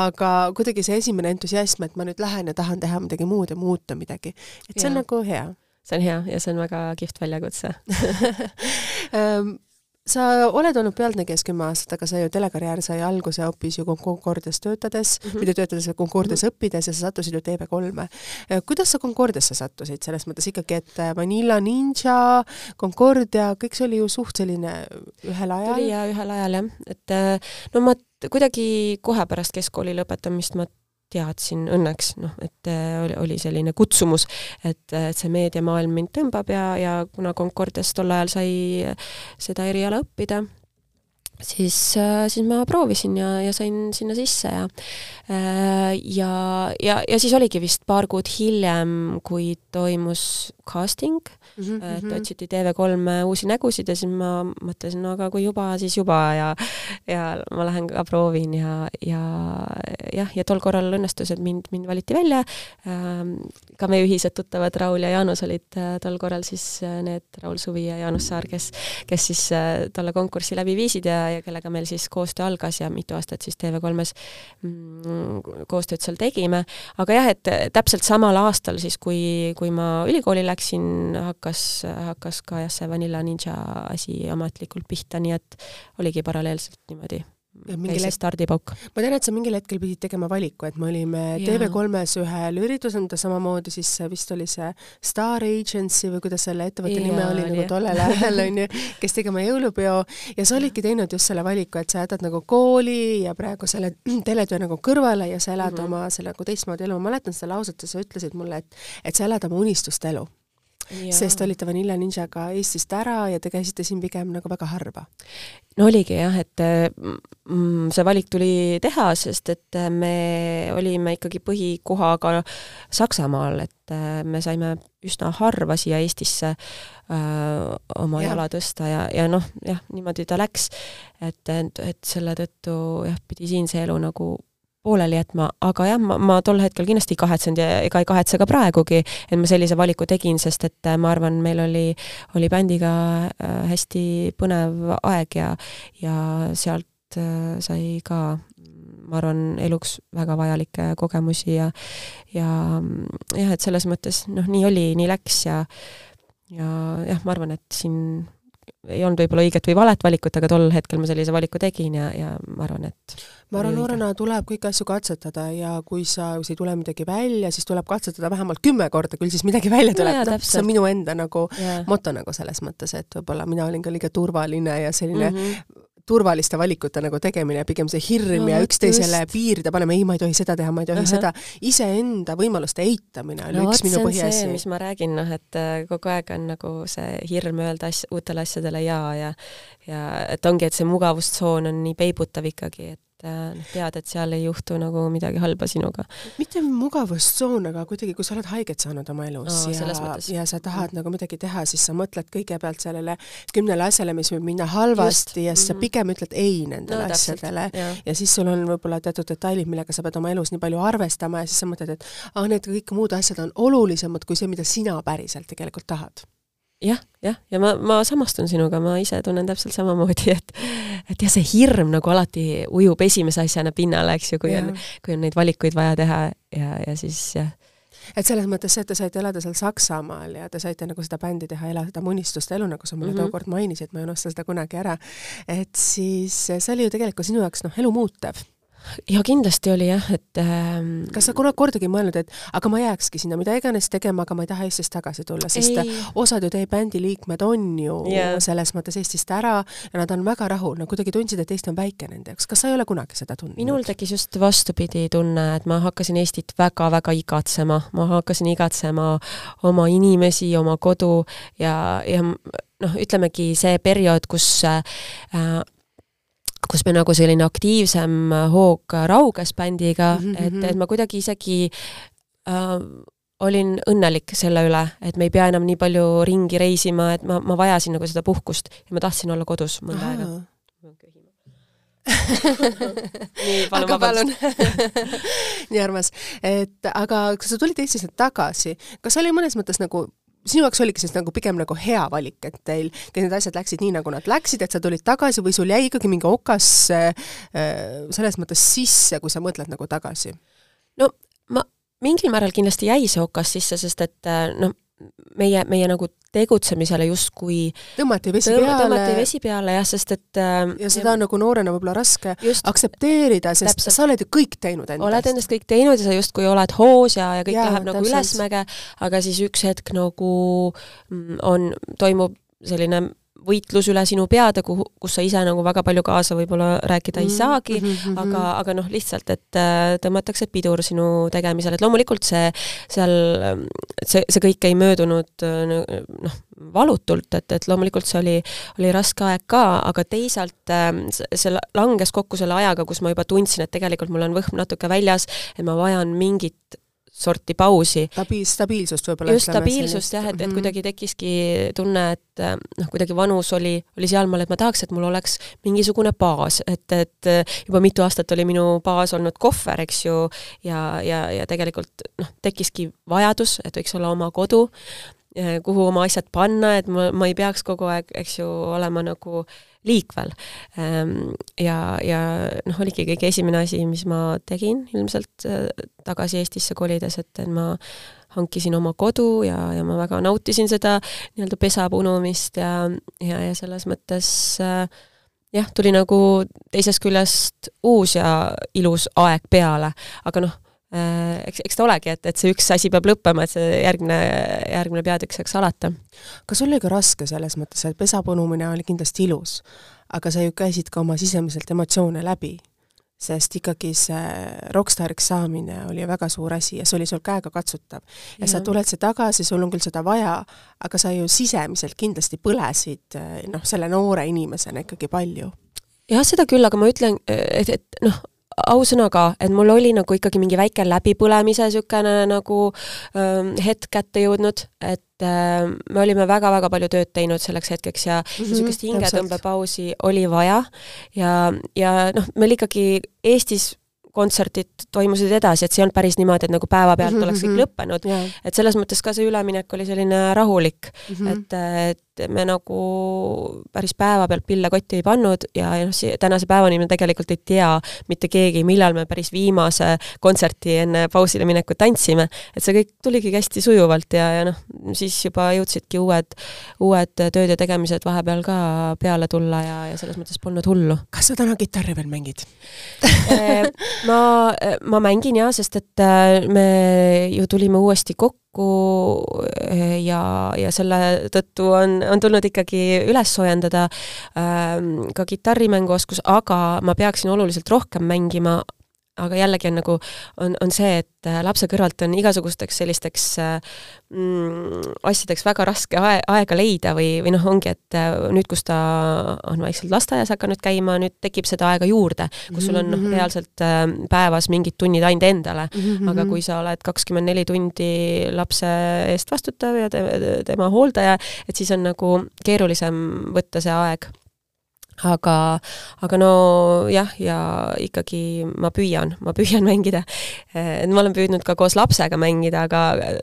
aga kuidagi see esimene entusiasm, et ma nüüd lähen ja tahan teha midagi muud ja muuta midagi, et see ja. on nagu hea. See on hea ja see on väga kihvt väljakutse. <laughs> <laughs> Ehm, sa oled olnud pealtnägijas kümme aastat, aga sa ju telekarjäär sai alguse hoopis ju Concordias töötades mm, -hmm. mitte töötades, vaid Concordias mm -hmm. õppides ja sa sattusid ju TV3-e. kuidas sa Concordiasse sattusid, selles mõttes ikkagi, et Vanilla Ninja, Concordia, kõik see oli ju suht selline ühel ajal? tuli jaa, ühel ajal jah, et no ma kuidagi kohe pärast keskkooli lõpetamist ma teadsin õnneks, noh, et äh, oli, oli selline kutsumus, et, et see meediamaailm mind tõmbab ja, ja kuna Concordias tol ajal sai seda eriala õppida, siis, äh, siis ma proovisin ja, ja sain sinna sisse ja äh, ja, ja, ja siis oligi vist paar kuud hiljem, kui toimus casting mm, -hmm, et mhm. otsiti TV3 uusi nägusid ja siis ma mõtlesin, no aga kui juba, siis juba ja ja ma lähen ka proovin ja, ja jah, ja tol korral õnnestus, et mind, mind valiti välja ähm,. ka meie ühised tuttavad Raul ja Jaanus olid äh, tol korral siis äh, need, Raul Suvi ja Jaanus Saar, kes, kes siis äh, tolle konkurssi läbi viisid ja, ja kellega meil siis koostöö algas ja mitu aastat siis TV3-s mm, koostööd seal tegime. aga jah, et täpselt samal aastal siis, kui, kui ma ülikooli läksin, läksin, hakkas, hakkas ka jah, see Vanilla Ninja asi ametlikult pihta, nii et oligi paralleelselt niimoodi käis see stardipauk. ma tean, et sa mingil hetkel pidid tegema valiku, et me olime TV3-s ühel üritusel, mida samamoodi siis vist oli see Star Agency või kuidas selle ettevõtte nime oli nagu tollel ajal onju, kes tegi oma jõulupeo. Ja sa olidki teinud just selle valiku, et sa jätad nagu kooli ja praegu selle <clears throat> teletöö nagu kõrvale ja sa elad mm -hmm. oma selle nagu teistmoodi elu, ma mäletan seda lauset, sa ütlesid mulle, et et sa elad oma unistuste elu sest olite Vanilla Ninjaga Eestist ära ja te käisite siin pigem nagu väga harva. no oligi jah, et mm, see valik tuli teha, sest et me olime ikkagi põhikohaga Saksamaal, et me saime üsna harva siia Eestisse öö, oma ja. jala tõsta ja, ja noh, jah, niimoodi ta läks, et, et, et selle tõttu jah, pidi siin see elu nagu pooleli jätma, aga jah, ma, ma tol hetkel kindlasti ei kahetsenud ja ega ei kahetse ka praegugi, et ma sellise valiku tegin, sest et äh, ma arvan, meil oli, oli bändiga äh, hästi põnev aeg ja, ja sealt äh, sai ka ma arvan, eluks väga vajalikke kogemusi ja ja jah, et selles mõttes noh, nii oli, nii läks ja ja jah, ma arvan, et siin ei olnud võib-olla õiget või valet valikut, aga tol hetkel ma sellise valiku tegin ja, ja ma arvan, et ma arvan, noorena tuleb kõiki asju katsetada ja kui sa, kui ei tule midagi välja, siis tuleb katsetada vähemalt kümme korda, küll siis midagi välja tuleb. No,, see on minu enda nagu yeah. moto nagu selles mõttes, et võib-olla mina olin ka liiga turvaline ja selline mm -hmm turvaliste valikute nagu tegemine, pigem see hirm no, ja üksteisele piiride paneme, ei, ma ei tohi seda teha, ma ei tohi uh -huh. seda, iseenda võimaluste eitamine oli no, üks minu põhiasi. mis ma räägin, noh, et äh, kogu aeg on nagu see hirm öelda asja, uutele asjadele jaa ja ja et ongi, et see mugavustsoon on nii peibutav ikkagi, et äh, noh, tead, et seal ei juhtu nagu midagi halba sinuga. mitte mugavustsoon, aga kuidagi, kui sa oled haiget saanud oma elus no, ja, ja sa tahad mm. nagu midagi teha, siis sa mõtled kõigepealt sellele kümnele asjale, mis võib minna halvasti Just. ja siis sa mhm. pigem ütled ei nendele no, asjadele ja. ja siis sul on võib-olla teatud detailid, millega sa pead oma elus nii palju arvestama ja siis sa mõtled, et aa, need kõik muud asjad on olulisemad kui see, mida sina päriselt tegelikult tahad jah, jah, ja ma, ma samastun sinuga, ma ise tunnen täpselt samamoodi, et et jah, see hirm nagu alati ujub esimese asjana pinnale, eks ju, kui ja. on, kui on neid valikuid vaja teha ja, ja siis jah. et selles mõttes see, et te saite elada seal Saksamaal ja te saite nagu seda bändi teha, elada oma unistuste elu, nagu sa mulle mm -hmm. tookord mainisid, ma ei unusta seda kunagi ära, et siis see oli ju tegelikult sinu jaoks noh, elu muutev ja kindlasti oli jah, et ähm, kas sa kunagi kordagi mõelnud, et aga ma jääkski sinna mida iganes tegema, aga ma ei taha Eestist tagasi tulla, sest ei. osad ju teie bändi liikmed on ju yeah. selles mõttes Eestist ära ja nad on väga rahul, nad kuidagi tundsid, et Eesti on väike nende jaoks, kas sa ei ole kunagi seda tundnud? minul tekkis just vastupidi tunne, et ma hakkasin Eestit väga-väga igatsema, ma hakkasin igatsema oma inimesi, oma kodu ja, ja noh, ütlemegi see periood, kus äh, kus me nagu selline aktiivsem hoog rauges bändiga mm, -hmm. et, mhm. et ma kuidagi isegi äh, olin õnnelik selle üle, et me ei pea enam nii palju ringi reisima, et ma, ma vajasin nagu seda puhkust ja ma tahtsin olla kodus mõnda aega. <laughs> nii, palun vabandust. <laughs> nii armas, et aga kui sa tulid Eestisse tagasi, kas oli mõnes mõttes nagu sinu jaoks oligi siis nagu pigem nagu hea valik, et teil kõik need asjad läksid nii, nagu nad läksid, et sa tulid tagasi või sul jäi ikkagi mingi okas äh, selles mõttes sisse, kui sa mõtled nagu tagasi? no ma, mingil määral kindlasti jäi see okas sisse, sest et äh, noh, meie, meie nagu tegutsemisele justkui tõmmati vesi tõmm, peale. tõmmati vesi peale jah, sest et äh, ja seda on nagu noorena võib-olla raske just, aktsepteerida, sest täpselt. sa oled ju kõik teinud endast. oled endast kõik teinud ja sa justkui oled hoos ja, ja kõik ja, läheb nagu ülesmäge, aga siis üks hetk nagu mm, on, toimub selline võitlus üle sinu peade, kuhu, kus sa ise nagu väga palju kaasa võib-olla rääkida ei mhm, saagi mm, -hmm. aga, aga noh, lihtsalt, et äh, tõmmatakse pidur sinu tegemisel, et loomulikult see seal, see, see kõik ei möödunud äh, noh, valutult, et, et loomulikult see oli, oli raske aeg ka, aga teisalt äh, see langes kokku selle ajaga, kus ma juba tundsin, et tegelikult mul on võhm natuke väljas, et ma vajan mingit sorti pausi. Stabiil-, stabiilsust võib-olla. just, stabiilsust jah, et, et mm -hmm. kuidagi tekkiski tunne, et noh, kuidagi vanus oli, oli sealmaal, et ma tahaks, et mul oleks mingisugune baas, et, et juba mitu aastat oli minu baas olnud kohver, eks ju, ja, ja, ja tegelikult noh, tekkiski vajadus, et võiks olla oma kodu, kuhu oma asjad panna, et ma, ma ei peaks kogu aeg, eks ju, olema nagu äh, liikvel. Ehm, ja, ja noh, oligi kõige esimene asi, mis ma tegin ilmselt äh, tagasi Eestisse kolides, et, ma hankisin oma kodu ja, ja ma väga nautisin seda nii-öelda pesa punumist ja, ja, ja selles mõttes äh, jah, tuli nagu teisest küljest uus ja ilus aeg peale, aga noh, eks, eks ta olegi, et, et see üks asi peab lõppema, et see järgmine, järgmine peatükk saaks alata. kas sul oli ka raske selles mõttes, et pesa punumine oli kindlasti ilus, aga sa ju käisid ka oma sisemiselt emotsioone läbi? sest ikkagi see rokkstaariks saamine oli väga suur asi ja see oli sul käegakatsutav. ja sa tuled siia tagasi, sul on küll seda vaja, aga sa ju sisemiselt kindlasti põlesid noh, selle noore inimesena ikkagi palju jah, seda küll, aga ma ütlen, et, et noh, ausõnaga, et mul oli nagu ikkagi mingi väike läbipõlemise niisugune nagu ähm, hetk kätte jõudnud, et äh, me olime väga-väga palju tööd teinud selleks hetkeks ja niisugust mm -hmm, hingetõmbepausi oli vaja ja, ja noh, meil ikkagi Eestis kontserdid toimusid edasi, et see ei olnud päris niimoodi, et nagu päevapealt mm -hmm. oleks kõik mhm. lõppenud yeah.. et selles mõttes ka see üleminek oli selline rahulik mm, -hmm. et, et me nagu päris päevapealt pille kotti ei pannud ja, ja noh, tänase päevani me tegelikult ei tea mitte keegi, millal me päris viimase kontserti enne pausile minekut tantsime. et see kõik tuligi hästi sujuvalt ja, ja noh, siis juba jõudsidki uued, uued tööd ja tegemised vahepeal ka peale tulla ja, ja selles mõttes polnud hullu. kas sa täna kitarri veel mängid <laughs> äh, ma, ma mängin jaa, sest et äh, me ju tulime uuesti kokku, kokku eh, ja, ja selle tõttu on, on tulnud ikkagi üles soojendada ähm, ka kitarrimänguoskus, aga ma peaksin oluliselt rohkem mängima aga jällegi on nagu, on, on see, et äh, lapse kõrvalt on igasugusteks sellisteks mm, asjadeks väga raske ae aega leida või, või noh, ongi, et nüüd, kus ta on vaikselt lasteaias hakanud käima, nüüd tekib seda aega juurde, kus sul on noh, mhm. reaalselt päevas mingid tunnid ainult endale -hmm. aga kui sa oled kakskümmend neli tundi lapse eest vastutav ja te, tema hooldaja, et siis on nagu keerulisem võtta see aeg aga, aga no jah, ja ikkagi ma püüan, ma püüan <laughs> mängida. et ma olen püüdnud ka koos lapsega mängida, aga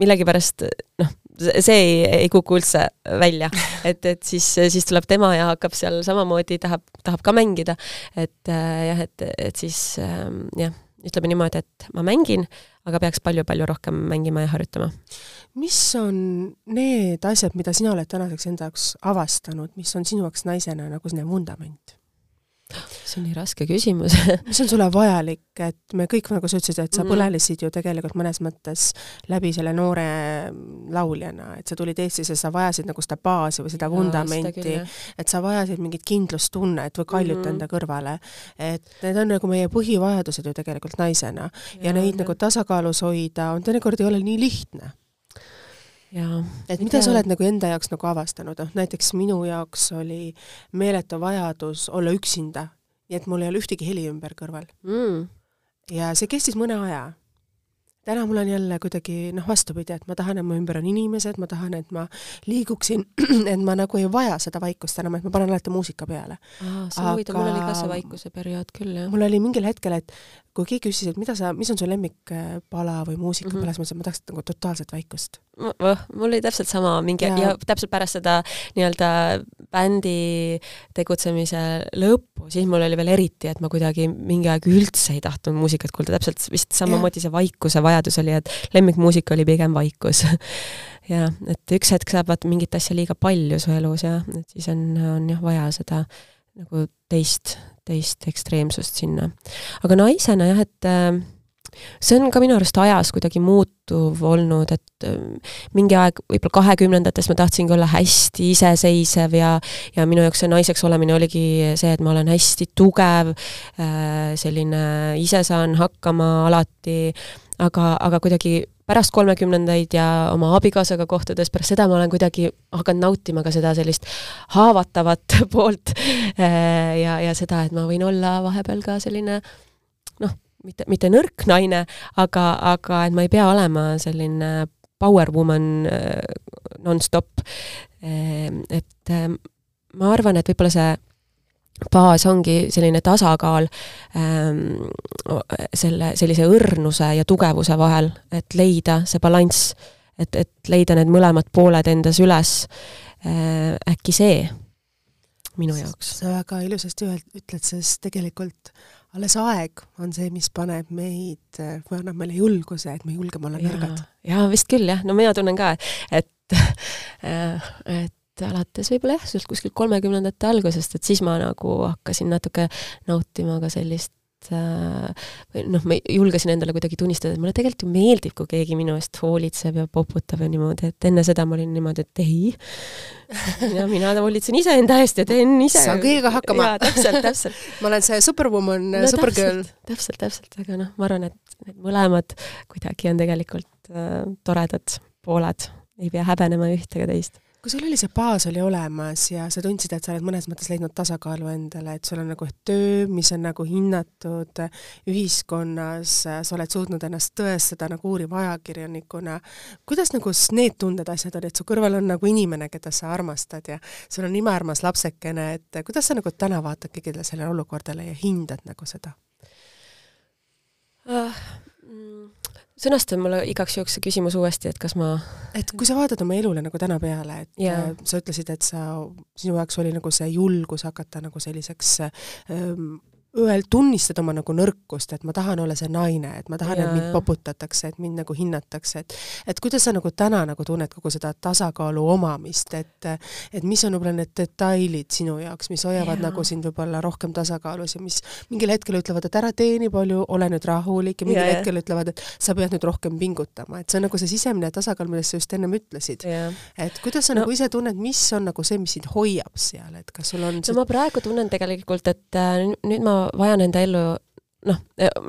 millegipärast noh, see ei, ei kuku üldse välja, <laughs> et, et siis, siis tuleb tema ja hakkab seal samamoodi, tahab, tahab ka mängida, et äh, jah, et, et siis äh, jah, ütleme niimoodi, et ma mängin, aga peaks palju-palju rohkem mängima ja harjutama. mis on need asjad, mida sina oled tänaseks enda jaoks avastanud, mis on sinu jaoks naisena nagu selline vundament? See on nii raske küsimus <laughs> mis on sulle vajalik, et me kõik, nagu sa ütlesid, et sa mm. põlenesid ju tegelikult mõnes mõttes läbi selle noore lauljana, et sa tulid Eestisse, sa vajasid nagu seda baasi või seda ja, vundamenti, et sa vajasid mingit kindlustunnet või kaljut mm -hmm. enda kõrvale. et need on nagu meie põhivajadused ju tegelikult naisena ja, ja neid nagu tasakaalus hoida on teinekord ei ole nii lihtne jaa. et mida ja. sa oled nagu enda jaoks nagu avastanud, noh näiteks minu jaoks oli meeletu vajadus olla üksinda, nii et mul ei ole ühtegi heli ümber kõrval mm.. ja see kestis mõne aja täna mul on jälle kuidagi noh, vastupidi, et ma tahan, et mu ümber on inimesed, ma tahan, et ma liiguksin, <clears throat> et ma nagu ei vaja seda vaikust enam, et ma panen alati muusika peale. aa, huvitav, mul oli ka see vaikuse periood küll, jah. mul oli mingil hetkel, et kui keegi küsis, et mida sa, mis on su lemmikpala või muusika mm, -hmm. siis ma ütlesin, ma tahaks nagu totaalset vaikust. Mul oli täpselt sama mingi ja, ja täpselt pärast seda nii-öelda bändi tegutsemise lõppu, siis mul oli veel eriti, et ma kuidagi mingi aeg üldse ei tahtnud muusikat kuulda, täpselt vist samamoodi see vaikuse vajadus oli, et lemmikmuusika oli pigem vaikus. <laughs> Jah, et üks hetk saab vaata mingit asja liiga palju su elus ja et siis on, on jah vaja seda nagu teist, teist ekstreemsust sinna. aga naisena jah, et äh, see on ka minu arust ajas kuidagi muutuv olnud, et äh, mingi aeg, võib-olla kahekümnendates ma tahtsingi olla hästi iseseisev ja ja minu jaoks see naiseks olemine oligi see, et ma olen hästi tugev, äh, selline ise saan hakkama alati, aga, aga kuidagi pärast kolmekümnendaid ja oma abikaasaga kohtudes, pärast seda ma olen kuidagi hakanud nautima ka seda sellist haavatavat <laughs> poolt äh, ja, ja seda, et ma võin olla vahepeal ka selline noh, mitte, mitte nõrk naine, aga, aga et ma ei pea olema selline power woman äh, nonstop. Äh, et ma arvan, et võib-olla see baas ongi selline tasakaal ähm, selle, sellise õrnuse ja tugevuse vahel, et leida see balanss, et, et leida need mõlemad pooled endas üles äh,, äkki see minu jaoks. sa väga ilusasti ütled, sest tegelikult alles aeg on see, mis paneb meid või annab meile julguse, et me julgeme olla nõrgad. jaa, vist küll jah, no mina tunnen ka, et äh, et alates võib-olla jah, sealt kuskilt kolmekümnendate algusest, et siis ma nagu hakkasin natuke nautima ka sellist või noh, ma julgesin endale kuidagi tunnistada, et mulle tegelikult ju meeldib, kui keegi minu eest hoolitseb ja poputab ja niimoodi, et enne seda ma olin niimoodi, et ei. ja mina hoolitsen iseenda eest ja teen ise. saan kõigega hakkama. täpselt, täpselt ma olen see superwoman no,, supergirl. täpselt, täpselt, aga noh, ma arvan, et need mõlemad kuidagi on tegelikult äh, toredad pooled, ei pea häbenema ühte ega teist kui sul oli see baas oli olemas ja sa tundsid, et sa oled mõnes mõttes leidnud tasakaalu endale, et sul on nagu töö, mis on nagu hinnatud ühiskonnas, sa oled suutnud ennast tõestada nagu uuriva ajakirjanikuna, kuidas nagu need tunded, asjad olid, su kõrval on nagu inimene, keda sa armastad ja sul on imearmas lapsekene, et kuidas sa nagu täna vaatad kõigile sellele olukorrale ja hindad nagu seda uh,? Sõnasta mulle igaks juhuks see küsimus uuesti, et kas ma et kui sa vaatad oma elule nagu täna peale, et yeah. sa ütlesid, et sa, sinu jaoks oli nagu see julgus hakata nagu selliseks ähm, öel-, tunnistada oma nagu nõrkust, et ma tahan olla see naine, et ma tahan, et mind poputatakse, et mind nagu hinnatakse, et et kuidas sa nagu täna nagu tunned kogu seda tasakaalu omamist, et et mis on võib-olla need detailid sinu jaoks, mis hoiavad ja. nagu sind võib-olla rohkem tasakaalus ja mis mingil hetkel ütlevad, et ära tee nii palju, ole nüüd rahulik ja mingil ja, hetkel ütlevad, et sa pead nüüd rohkem pingutama, et see on nagu see sisemine tasakaal, millest sa just ennem ütlesid. et kuidas sa no, nagu ise tunned, mis on nagu see, mis sind hoiab seal, et kas sul on see... no ma praegu tunnen tegelikult, et äh, nüüd ma vajan enda ellu noh,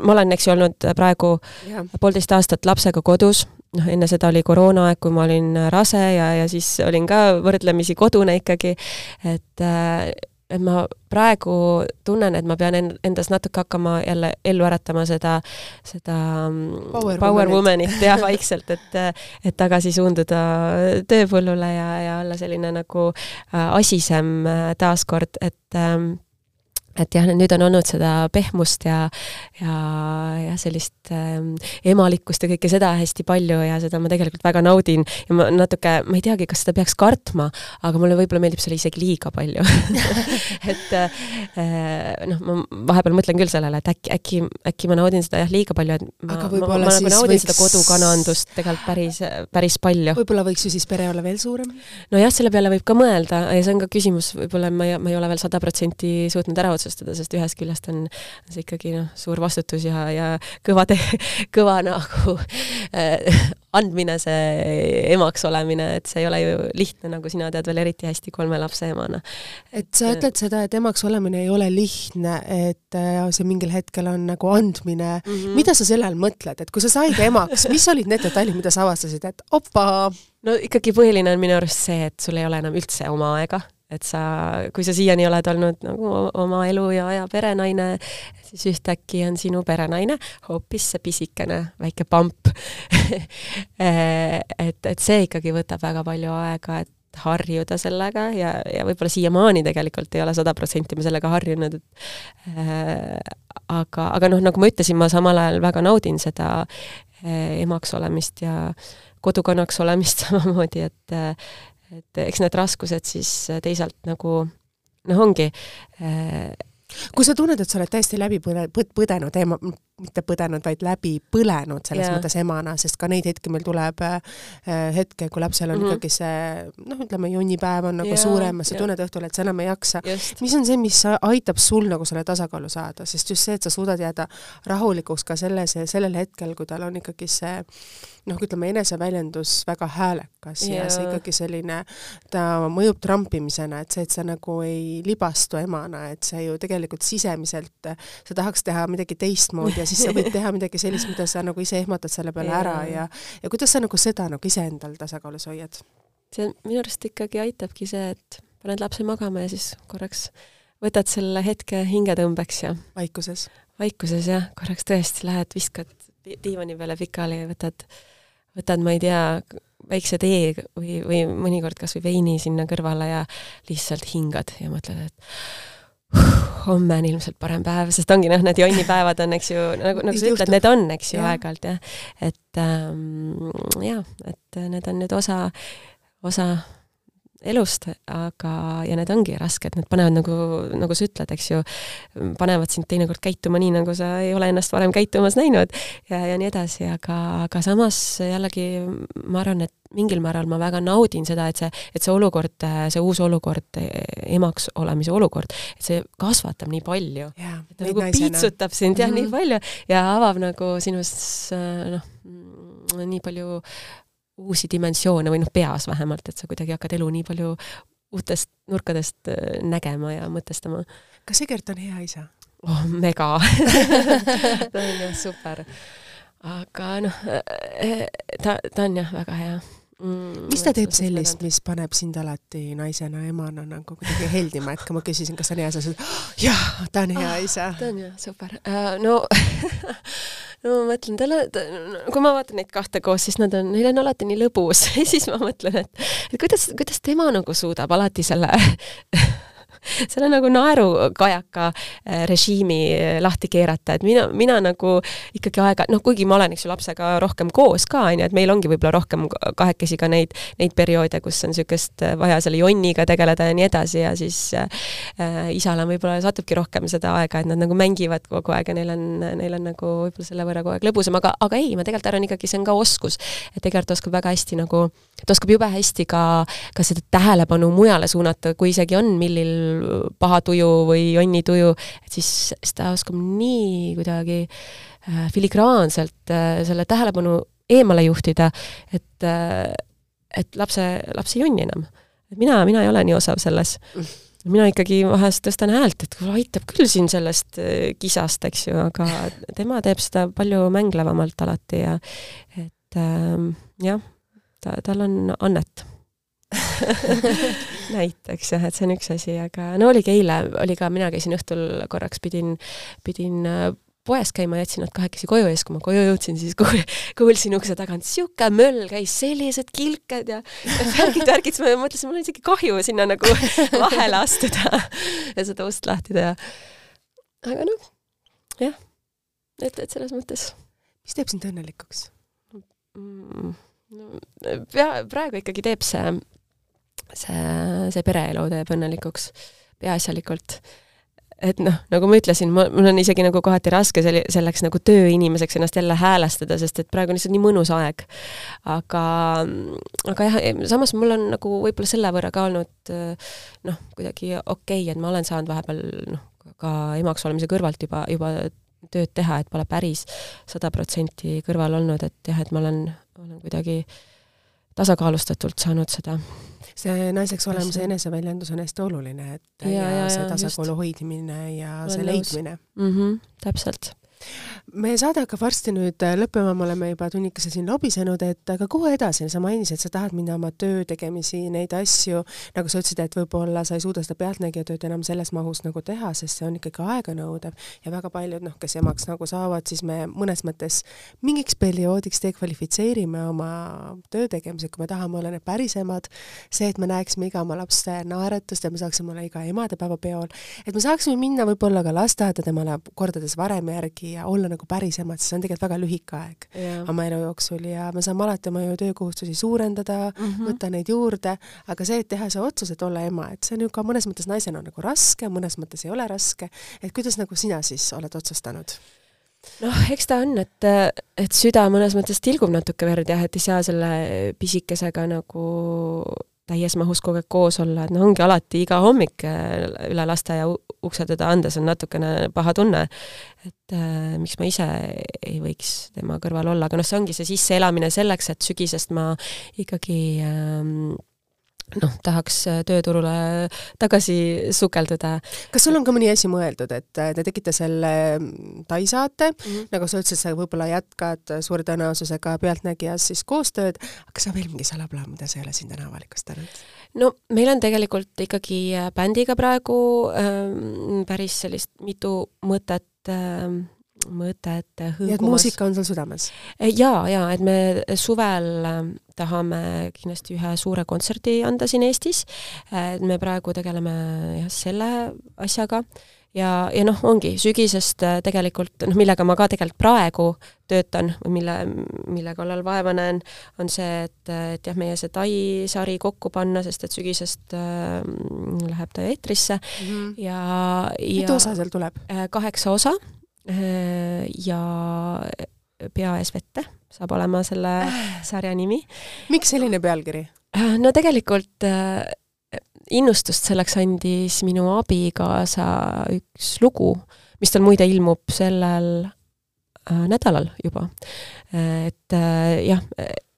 ma olen, eks ju, olnud praegu ja. poolteist aastat lapsega kodus, noh, enne seda oli koroonaaeg, kui ma olin rase ja, ja siis olin ka võrdlemisi kodune ikkagi, et et ma praegu tunnen, et ma pean endas natuke hakkama jälle ellu äratama seda, seda mm, power, power woman'it. ja <laughs> vaikselt, et et tagasi suunduda tööpõllule ja, ja olla selline nagu äh, asisem äh, taaskord, et ähm, et jah, nüüd on olnud seda pehmust ja, ja, ja sellist ähm, emalikkust ja kõike seda hästi palju ja seda ma tegelikult väga naudin ja ma natuke, ma ei teagi, kas seda peaks kartma, aga mulle võib-olla meeldib seda isegi liiga palju <laughs> et äh, noh, ma vahepeal mõtlen küll sellele, et äkki, äkki, äkki ma naudin seda jah, liiga palju, et ma, ma, ma, ma nagu naudin võiks... seda kodukanandust tegelikult päris, päris palju. võib-olla võiks ju siis pere olla veel suurem? nojah, selle peale võib ka mõelda ja see on ka küsimus, võib-olla ma ei, ma ei ole veel sada protsenti suutnud ära otsustada, otsustada, sest ühest küljest on see ikkagi noh, suur vastutus ja, ja kõva te-, kõva nagu äh, andmine, see emaks olemine, et see ei ole ju lihtne, nagu sina tead veel eriti hästi kolme lapse emana. et sa ütled seda, et emaks olemine ei ole lihtne, et äh, see mingil hetkel on nagu andmine mm, -hmm. mida sa selle all mõtled, et kui sa said emaks, mis olid need detailid, mida sa avastasid, et opa? no ikkagi põhiline on minu arust see, et sul ei ole enam üldse oma aega et sa, kui sa siiani oled olnud nagu oma elu ja aja perenaine, siis ühtäkki on sinu perenaine hoopis see pisikene väike pamp. <laughs> Et, et see ikkagi võtab väga palju aega, et harjuda sellega ja, ja võib-olla siiamaani tegelikult ei ole sada protsenti me sellega harjunud, et äh, aga, aga noh, nagu ma ütlesin, ma samal ajal väga naudin seda äh, emaks olemist ja kodukonnaks olemist <laughs> samamoodi, et et eks need raskused siis teisalt nagu noh, ongi äh, kui sa tunned, et sa oled täiesti läbi põde-, põdenud ema, mitte põdenud, vaid läbi põlenud selles yeah. mõttes emana, sest ka neid hetki meil tuleb äh, hetke, kui lapsel on mm -hmm. ikkagi see noh, ütleme jonnipäev on nagu yeah, suurem sa yeah. tunned õhtul, et sa enam ei jaksa. mis on see, mis aitab sul nagu selle tasakaalu saada, sest just see, et sa suudad jääda rahulikuks ka selles, sellel hetkel, kui tal on ikkagi see noh, ütleme eneseväljendus väga häälekas yeah. ja see ikkagi selline, ta mõjub trampimisena, et see, et sa nagu ei libastu emana, et see ju tegelikult sisemiselt, sa tahaks teha midagi teistmoodi ja siis sa võid teha midagi sellist, mida sa nagu ise ehmatad selle peale ära ja ja kuidas sa nagu seda nagu iseendal tasakaalus hoiad? see minu arust ikkagi aitabki see, et paned lapse magama ja siis korraks võtad selle hetke hingetõmbeks ja vaikuses? vaikuses jah, korraks tõesti lähed, viskad diivani peale pikali ja võtad, võtad, ma ei tea, väikse tee või, või mõnikord kas või veini sinna kõrvale ja lihtsalt hingad ja mõtled, et homme on ilmselt parem päev, sest ongi noh, need jonnipäevad on, eks ju, nagu, nagu sa ütled, need on, eks ju, aeg-ajalt jah. et ähm, jaa, et need on nüüd osa, osa elust, aga, ja need ongi rasked, need panevad nagu, nagu sa ütled, eks ju, panevad sind teinekord käituma nii, nagu sa ei ole ennast varem käitumas näinud ja, ja nii edasi, aga, aga samas jällegi ma arvan, et mingil määral ma väga naudin seda, et see, et see olukord, see uus olukord, emaks olemise olukord, et see kasvatab nii palju. et ta nagu piitsutab sind jah mm -hmm. nii mhm. palju ja avab nagu sinus noh, nii palju uusi dimensioone või noh, peas vähemalt, et sa kuidagi hakkad elu nii palju uutest nurkadest äh, nägema ja mõtestama. kas Egert on hea isa? oh, mega <laughs> ta on jah super. aga noh, äh, ta, ta on jah väga hea mm,. mis ta teeb sellist, mis paneb sind alati naisena, emana nagu kuidagi heldima, et kui ma küsisin, kas ta on hea isa, sa ütlesid, jah, ta on hea ah, isa. ta on jah, super uh,. no <laughs> no ma mõtlen, talle ta,, kui ma vaatan neid kahte koos, siis nad on, neil on alati nii lõbus <laughs> ja siis ma mõtlen, et, et kuidas, kuidas tema nagu suudab alati selle <laughs> <laughs> selle nagu naerukajaka äh, režiimi äh, lahti keerata, et mina, mina nagu ikkagi aega, noh, kuigi ma olen, eks ju, lapsega rohkem koos ka, on ju, et meil ongi võib-olla rohkem kahekesi ka neid, neid perioode, kus on niisugust äh, vaja selle jonniga tegeleda ja nii edasi ja siis äh, isal on võib-olla satubki rohkem seda aega, et nad nagu mängivad kogu aeg ja neil on, neil on nagu võib-olla selle võrra kogu aeg lõbusam, aga, aga ei, ma tegelikult arvan ikkagi, see on ka oskus. et tegelikult oskab väga hästi nagu, ta oskab jube hästi ka, ka seda tähelepanu mujale suunata, kui isegi on millil paha tuju või jonni tuju, et siis, siis ta oskab nii kuidagi äh, filigraanselt äh, selle tähelepanu eemale juhtida, et äh,, et lapse, laps ei jonni enam. mina, mina ei ole nii osav selles mina ikkagi vahest tõstan häält, et kuule, aitab küll siin sellest äh, kisast, eks ju, aga tema teeb seda palju mänglevamalt alati ja et ähm, jah, ta, tal on annet <laughs> näiteks jah, et see on üks asi, aga no oligi eile, oli ka, mina käisin õhtul korraks, pidin, pidin äh, poes käima, jätsin nad kahekesi koju ja siis, kui ma koju jõudsin, siis <laughs> kuulsin ukse tagant sihuke möll käis, sellised kilked ja värgid, värgid, siis ma mõtlesin, mul on isegi kahju sinna nagu <laughs> vahele astuda ja seda ust lahti teha. aga noh, jah, et, et selles mõttes. mis teeb sind õnnelikuks mm,? no pea, praegu ikkagi teeb see, see, see pereelu teeb õnnelikuks peaasjalikult et noh, nagu ma ütlesin, ma, mul on isegi nagu kohati raske selli-, selleks nagu tööinimeseks ennast jälle häälestada, sest et praegu on lihtsalt nii mõnus aeg. aga, aga jah, samas mul on nagu võib-olla selle võrra ka olnud noh, kuidagi okei okay,, et ma olen saanud vahepeal noh, ka emaks olemise kõrvalt juba, juba tööd teha, et pole päris sada protsenti kõrval olnud, et jah, et ma olen, olen kuidagi tasakaalustatult saanud seda. See naiseks olemise eneseväljendus on hästi oluline, et ja, ja, ja see tasakaalu hoidmine ja see leidmine. Mm. -hmm, täpselt meie saade hakkab varsti nüüd äh, lõppema, me oleme juba tunnikese siin lobisenud, et aga kuhu edasi, sa mainisid, sa tahad minna oma töö tegemisi, neid asju, nagu sa ütlesid, et võib-olla sa ei suuda seda pealtnägija tööd enam selles mahus nagu teha, sest see on ikkagi aeganõudev. Ja väga paljud noh, kes emaks nagu saavad, siis me mõnes mõttes mingiks perioodiks dekvalifitseerime oma töö tegemised, kui me tahame olla need päris emad, see, et me näeksime iga oma lapse naeratust ja me saaksime olla iga emadepäeva peol, et me saaksime minna võib-olla ka lasteaeda temale kordades varem järgi ja olla nagu päris emad, siis see on tegelikult väga lühike aeg yeah. oma elu jooksul ja me saame alati oma ju töökohustusi suurendada mm, -hmm. võtta neid juurde, aga see, et teha see otsus, et olla ema, et see on ju ka mõnes mõttes naisena nagu raske, mõnes mõttes ei ole raske, et kuidas nagu sina siis oled otsustanud? noh, eks ta on, et, et süda mõnes mõttes tilgub natuke verd jah, et ei saa selle pisikesega nagu täies mahus kogu aeg koos olla, et noh, ongi alati iga hommik äh, üle lasteaia ukse teda andes on natukene paha tunne, et äh, miks ma ise ei võiks tema kõrval olla, aga noh, see ongi see sisseelamine selleks, et sügisest ma ikkagi ähm, noh, tahaks äh, tööturule tagasi sukelduda. kas sul on ka mõni asi mõeldud, et äh, te tegite selle mm, Tai saate mm, -hmm. nagu sa ütlesid, sa võib-olla jätkad suure tõenäosusega Pealtnägijas siis koostööd, aga kas on veel mingi salaplaan, mida sa ei ole siin täna avalikustanud? no meil on tegelikult ikkagi äh, bändiga praegu ähm, päris sellist mitu mõtet ähm, mõtet hõõgumas. et muusika on sul südames? jaa, jaa, et me suvel ähm, tahame kindlasti ühe suure kontserdi anda siin Eestis, et me praegu tegeleme jah, selle asjaga ja, ja noh, ongi sügisest äh, tegelikult noh, millega ma ka tegelikult praegu töötan või mille, mille kallal vaeva näen, on see, et, et jah, meie see Tai sari kokku panna, sest et sügisest äh, läheb ta eetrisse mm -hmm. ja, ja mitu osa seal tuleb? Äh, kaheksa osa ja Pea ees vette saab olema selle sarja nimi. miks selline pealkiri? Äh, no tegelikult äh, innustust selleks andis minu abikaasa üks lugu, mis tal muide ilmub sellel nädalal juba. et jah,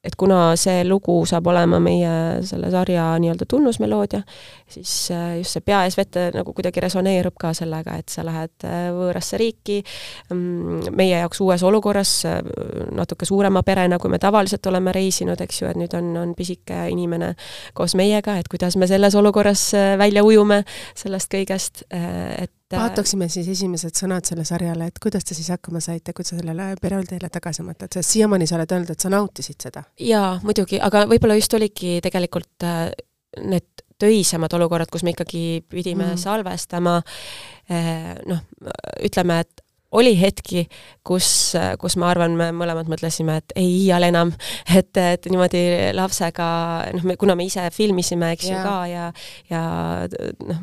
et kuna see lugu saab olema meie selle sarja nii-öelda tunnusmeloodia, siis äh, just see Pea ees vette nagu kuidagi resoneerub ka sellega, et sa lähed äh, võõrasse riiki, mm, meie jaoks uues olukorras, äh, natuke suurema perena, kui me tavaliselt oleme reisinud, eks ju, et nüüd on, on pisike inimene koos meiega, et kuidas me selles olukorras välja ujume sellest kõigest, et vaataksime siis esimesed sõnad selle sarjale, et kuidas te siis hakkama saite, kuidas sa sellele perioodile tagasi mõtled, sest siiamaani sa oled öelnud, et sa nautisid seda. jaa, muidugi, aga võib-olla just oligi tegelikult äh, need töisemad olukorrad, kus me ikkagi pidime mm. salvestama, äh, noh, ütleme, et oli hetki, kus, kus ma arvan, me mõlemad mõtlesime, et ei iial enam, <laughs> et, et niimoodi lapsega, noh, me, kuna me ise filmisime, eks yeah. ju, ka ja, ja noh,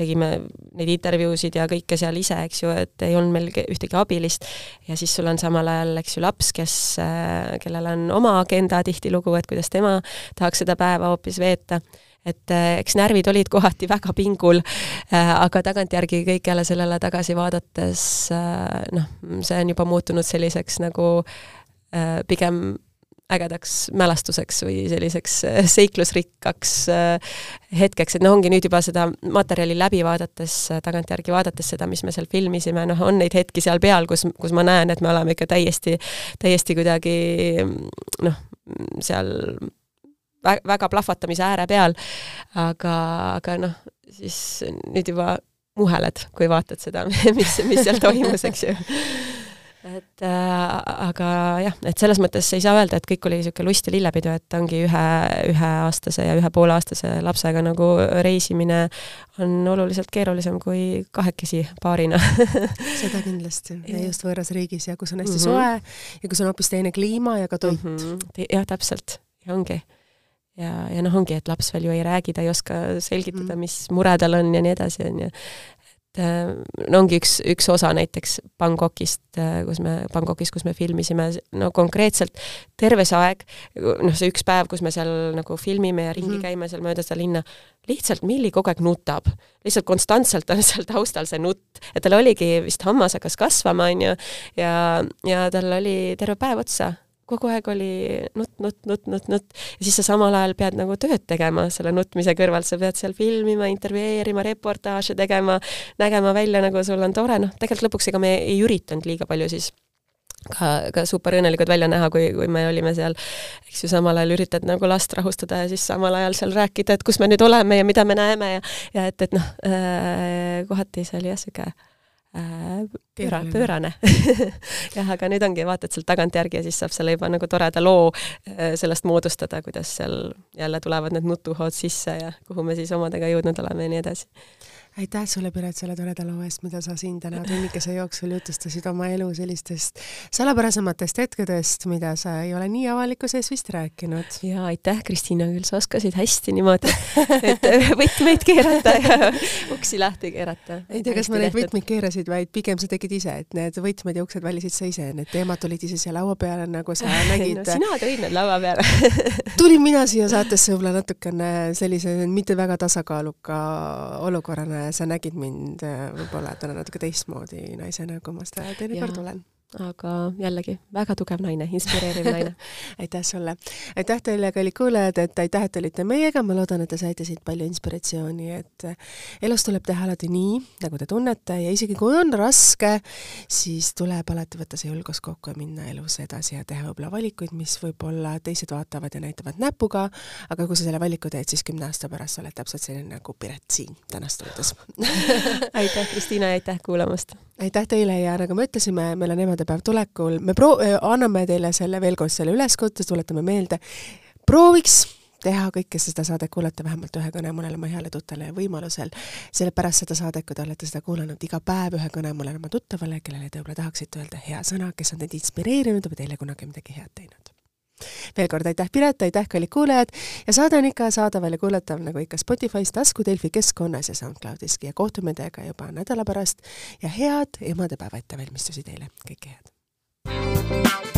tegime neid intervjuusid ja kõike seal ise, eks ju, et ei olnud meil ühtegi abilist. ja siis sul on samal ajal, eks ju, laps, kes, äh, kellel on oma agenda tihtilugu, et kuidas tema tahaks seda päeva hoopis veeta et äh, eks närvid olid kohati väga pingul, äh, aga tagantjärgi kõigele sellele tagasi vaadates noh, see on juba muutunud selliseks nagu pigem ägedaks mälestuseks või selliseks äh, seiklusrikkaks äh, hetkeks, et noh, ongi nüüd juba seda materjali läbi vaadates, tagantjärgi vaadates seda, mis me seal filmisime, noh, on neid hetki seal peal, kus, kus ma näen, et me oleme ikka täiesti, täiesti kuidagi noh, seal vä-, väga plahvatamise ääre peal, aga, aga noh, siis nüüd juba muheled, kui vaatad seda, <laughs> mis, mis seal toimus, eks ju et äh, aga jah, et selles mõttes ei saa öelda, et kõik oli niisugune lust ja lillepidu, et ongi ühe, üheaastase ja ühe pooleaastase lapsega nagu reisimine on oluliselt keerulisem kui kahekesi paarina <laughs> seda kindlasti ja just võõras riigis ja kus on hästi mm -hmm. soe ja kus on hoopis teine kliima ja ka toit mm. -hmm. jah, täpselt, ja ongi ja, ja noh, ongi, et laps veel ju ei räägi, ta ei oska selgitada, mhm. mis mure tal on ja nii edasi, on ju et äh, no ongi üks, üks osa näiteks Bangkokist, äh, kus me, Bangkokis, kus me filmisime, no konkreetselt terve see aeg, noh, see üks päev, kus me seal nagu filmime ja ringi mm -hmm. käime seal mööda seda linna, lihtsalt Milli kogu aeg nutab. lihtsalt konstantselt on <laughs> seal taustal see nutt, et tal oligi vist hammas hakkas kasvama, on ju, ja, ja tal oli terve päev otsa kogu aeg oli nutt, nutt, nutt, nutt, nutt. Ja siis sa samal ajal pead nagu tööd tegema selle nutmise kõrvalt, sa pead seal filmima, intervjueerima, reportaaže tegema, nägema välja, nagu sul on tore, noh, tegelikult lõpuks ega me ei üritanud liiga palju siis ka, ka super õnnelikud välja näha, kui, kui me olime seal, eks ju, samal ajal üritad nagu last rahustada ja siis samal ajal seal rääkida, et kus me nüüd oleme ja mida me näeme ja ja et, et noh äh,, kohati see oli jah, niisugune pööra, pöörane. <laughs> Jah, aga nüüd ongi, vaatad sealt tagantjärgi ja siis saab selle juba nagu toreda loo äh, sellest moodustada, kuidas seal jälle tulevad need nutuhood sisse ja kuhu me siis omadega jõudnud oleme ja nii edasi aitäh sulle, Piret, selle toreda loo eest, mida sa siin täna tunnikese jooksul jutustasid oma elu sellistest salapärasematest hetkedest, mida sa ei ole nii avalikkuse ees vist rääkinud. ja aitäh, Kristiina, küll sa oskasid hästi niimoodi, et võtmeid keerata ja uksi lahti keerata. ei tea, kas ma neid võtmeid keerasid, vaid pigem sa tegid ise, et need võtmed ja uksed valisid sa ise, need teemad tulid ise siia laua peale, nagu sa <laughs> nägid no sina tõid need laua peale <laughs> tulin mina siia saatesse võib-olla natukene sellise mitte väga tasakaaluka olukorrana sa nägid mind äh, võib-olla täna natuke teistmoodi naisena, kui ma seda teinekord olen aga jällegi väga tugev naine, inspireeriv naine. <laughs> Aitäh sulle! aitäh teile, kallid kuulajad, et aitäh, et olite meiega, ma loodan, et te saite siit palju inspiratsiooni, et elus tuleb teha alati nii, nagu te tunnete. Ja isegi kui on raske, siis tuleb alati võtta see julgus kokku ja minna elus edasi ja teha võib-olla valikuid, mis võib-olla teised vaatavad ja näitavad näpuga, aga kui sa selle valiku teed, siis kümne aasta pärast sa oled täpselt selline nagu Piret siin täna stuudios <laughs> aitäh, Kristiina ja aitäh kuulamast! Aitäh teile ja nagu me ütlesime, meil on emadepäev tulekul, me pro-, anname teile selle veel kord selle üleskutse, tuletame meelde, prooviks teha kõike seda saadet kuulata vähemalt ühe kõne mõnele oma heale tuttavale võimalusel, sellepärast seda saadet, kui te olete seda kuulanud iga päev ühe kõne mõnele oma tuttavale, kellele te võib-olla tahaksite öelda hea sõna, kes on teid inspireerinud või teile kunagi midagi head teinud veel kord aitäh, Piret, aitäh, kallid kuulajad. Ja saade on ikka saadaval ja kuulatav nagu ikka Spotify's, tasku Delfi keskkonnas ja SoundCloudiski. Ja kohtume teiega juba nädala pärast. Ja head emadepäeva ettevalmistusi teile, kõike head!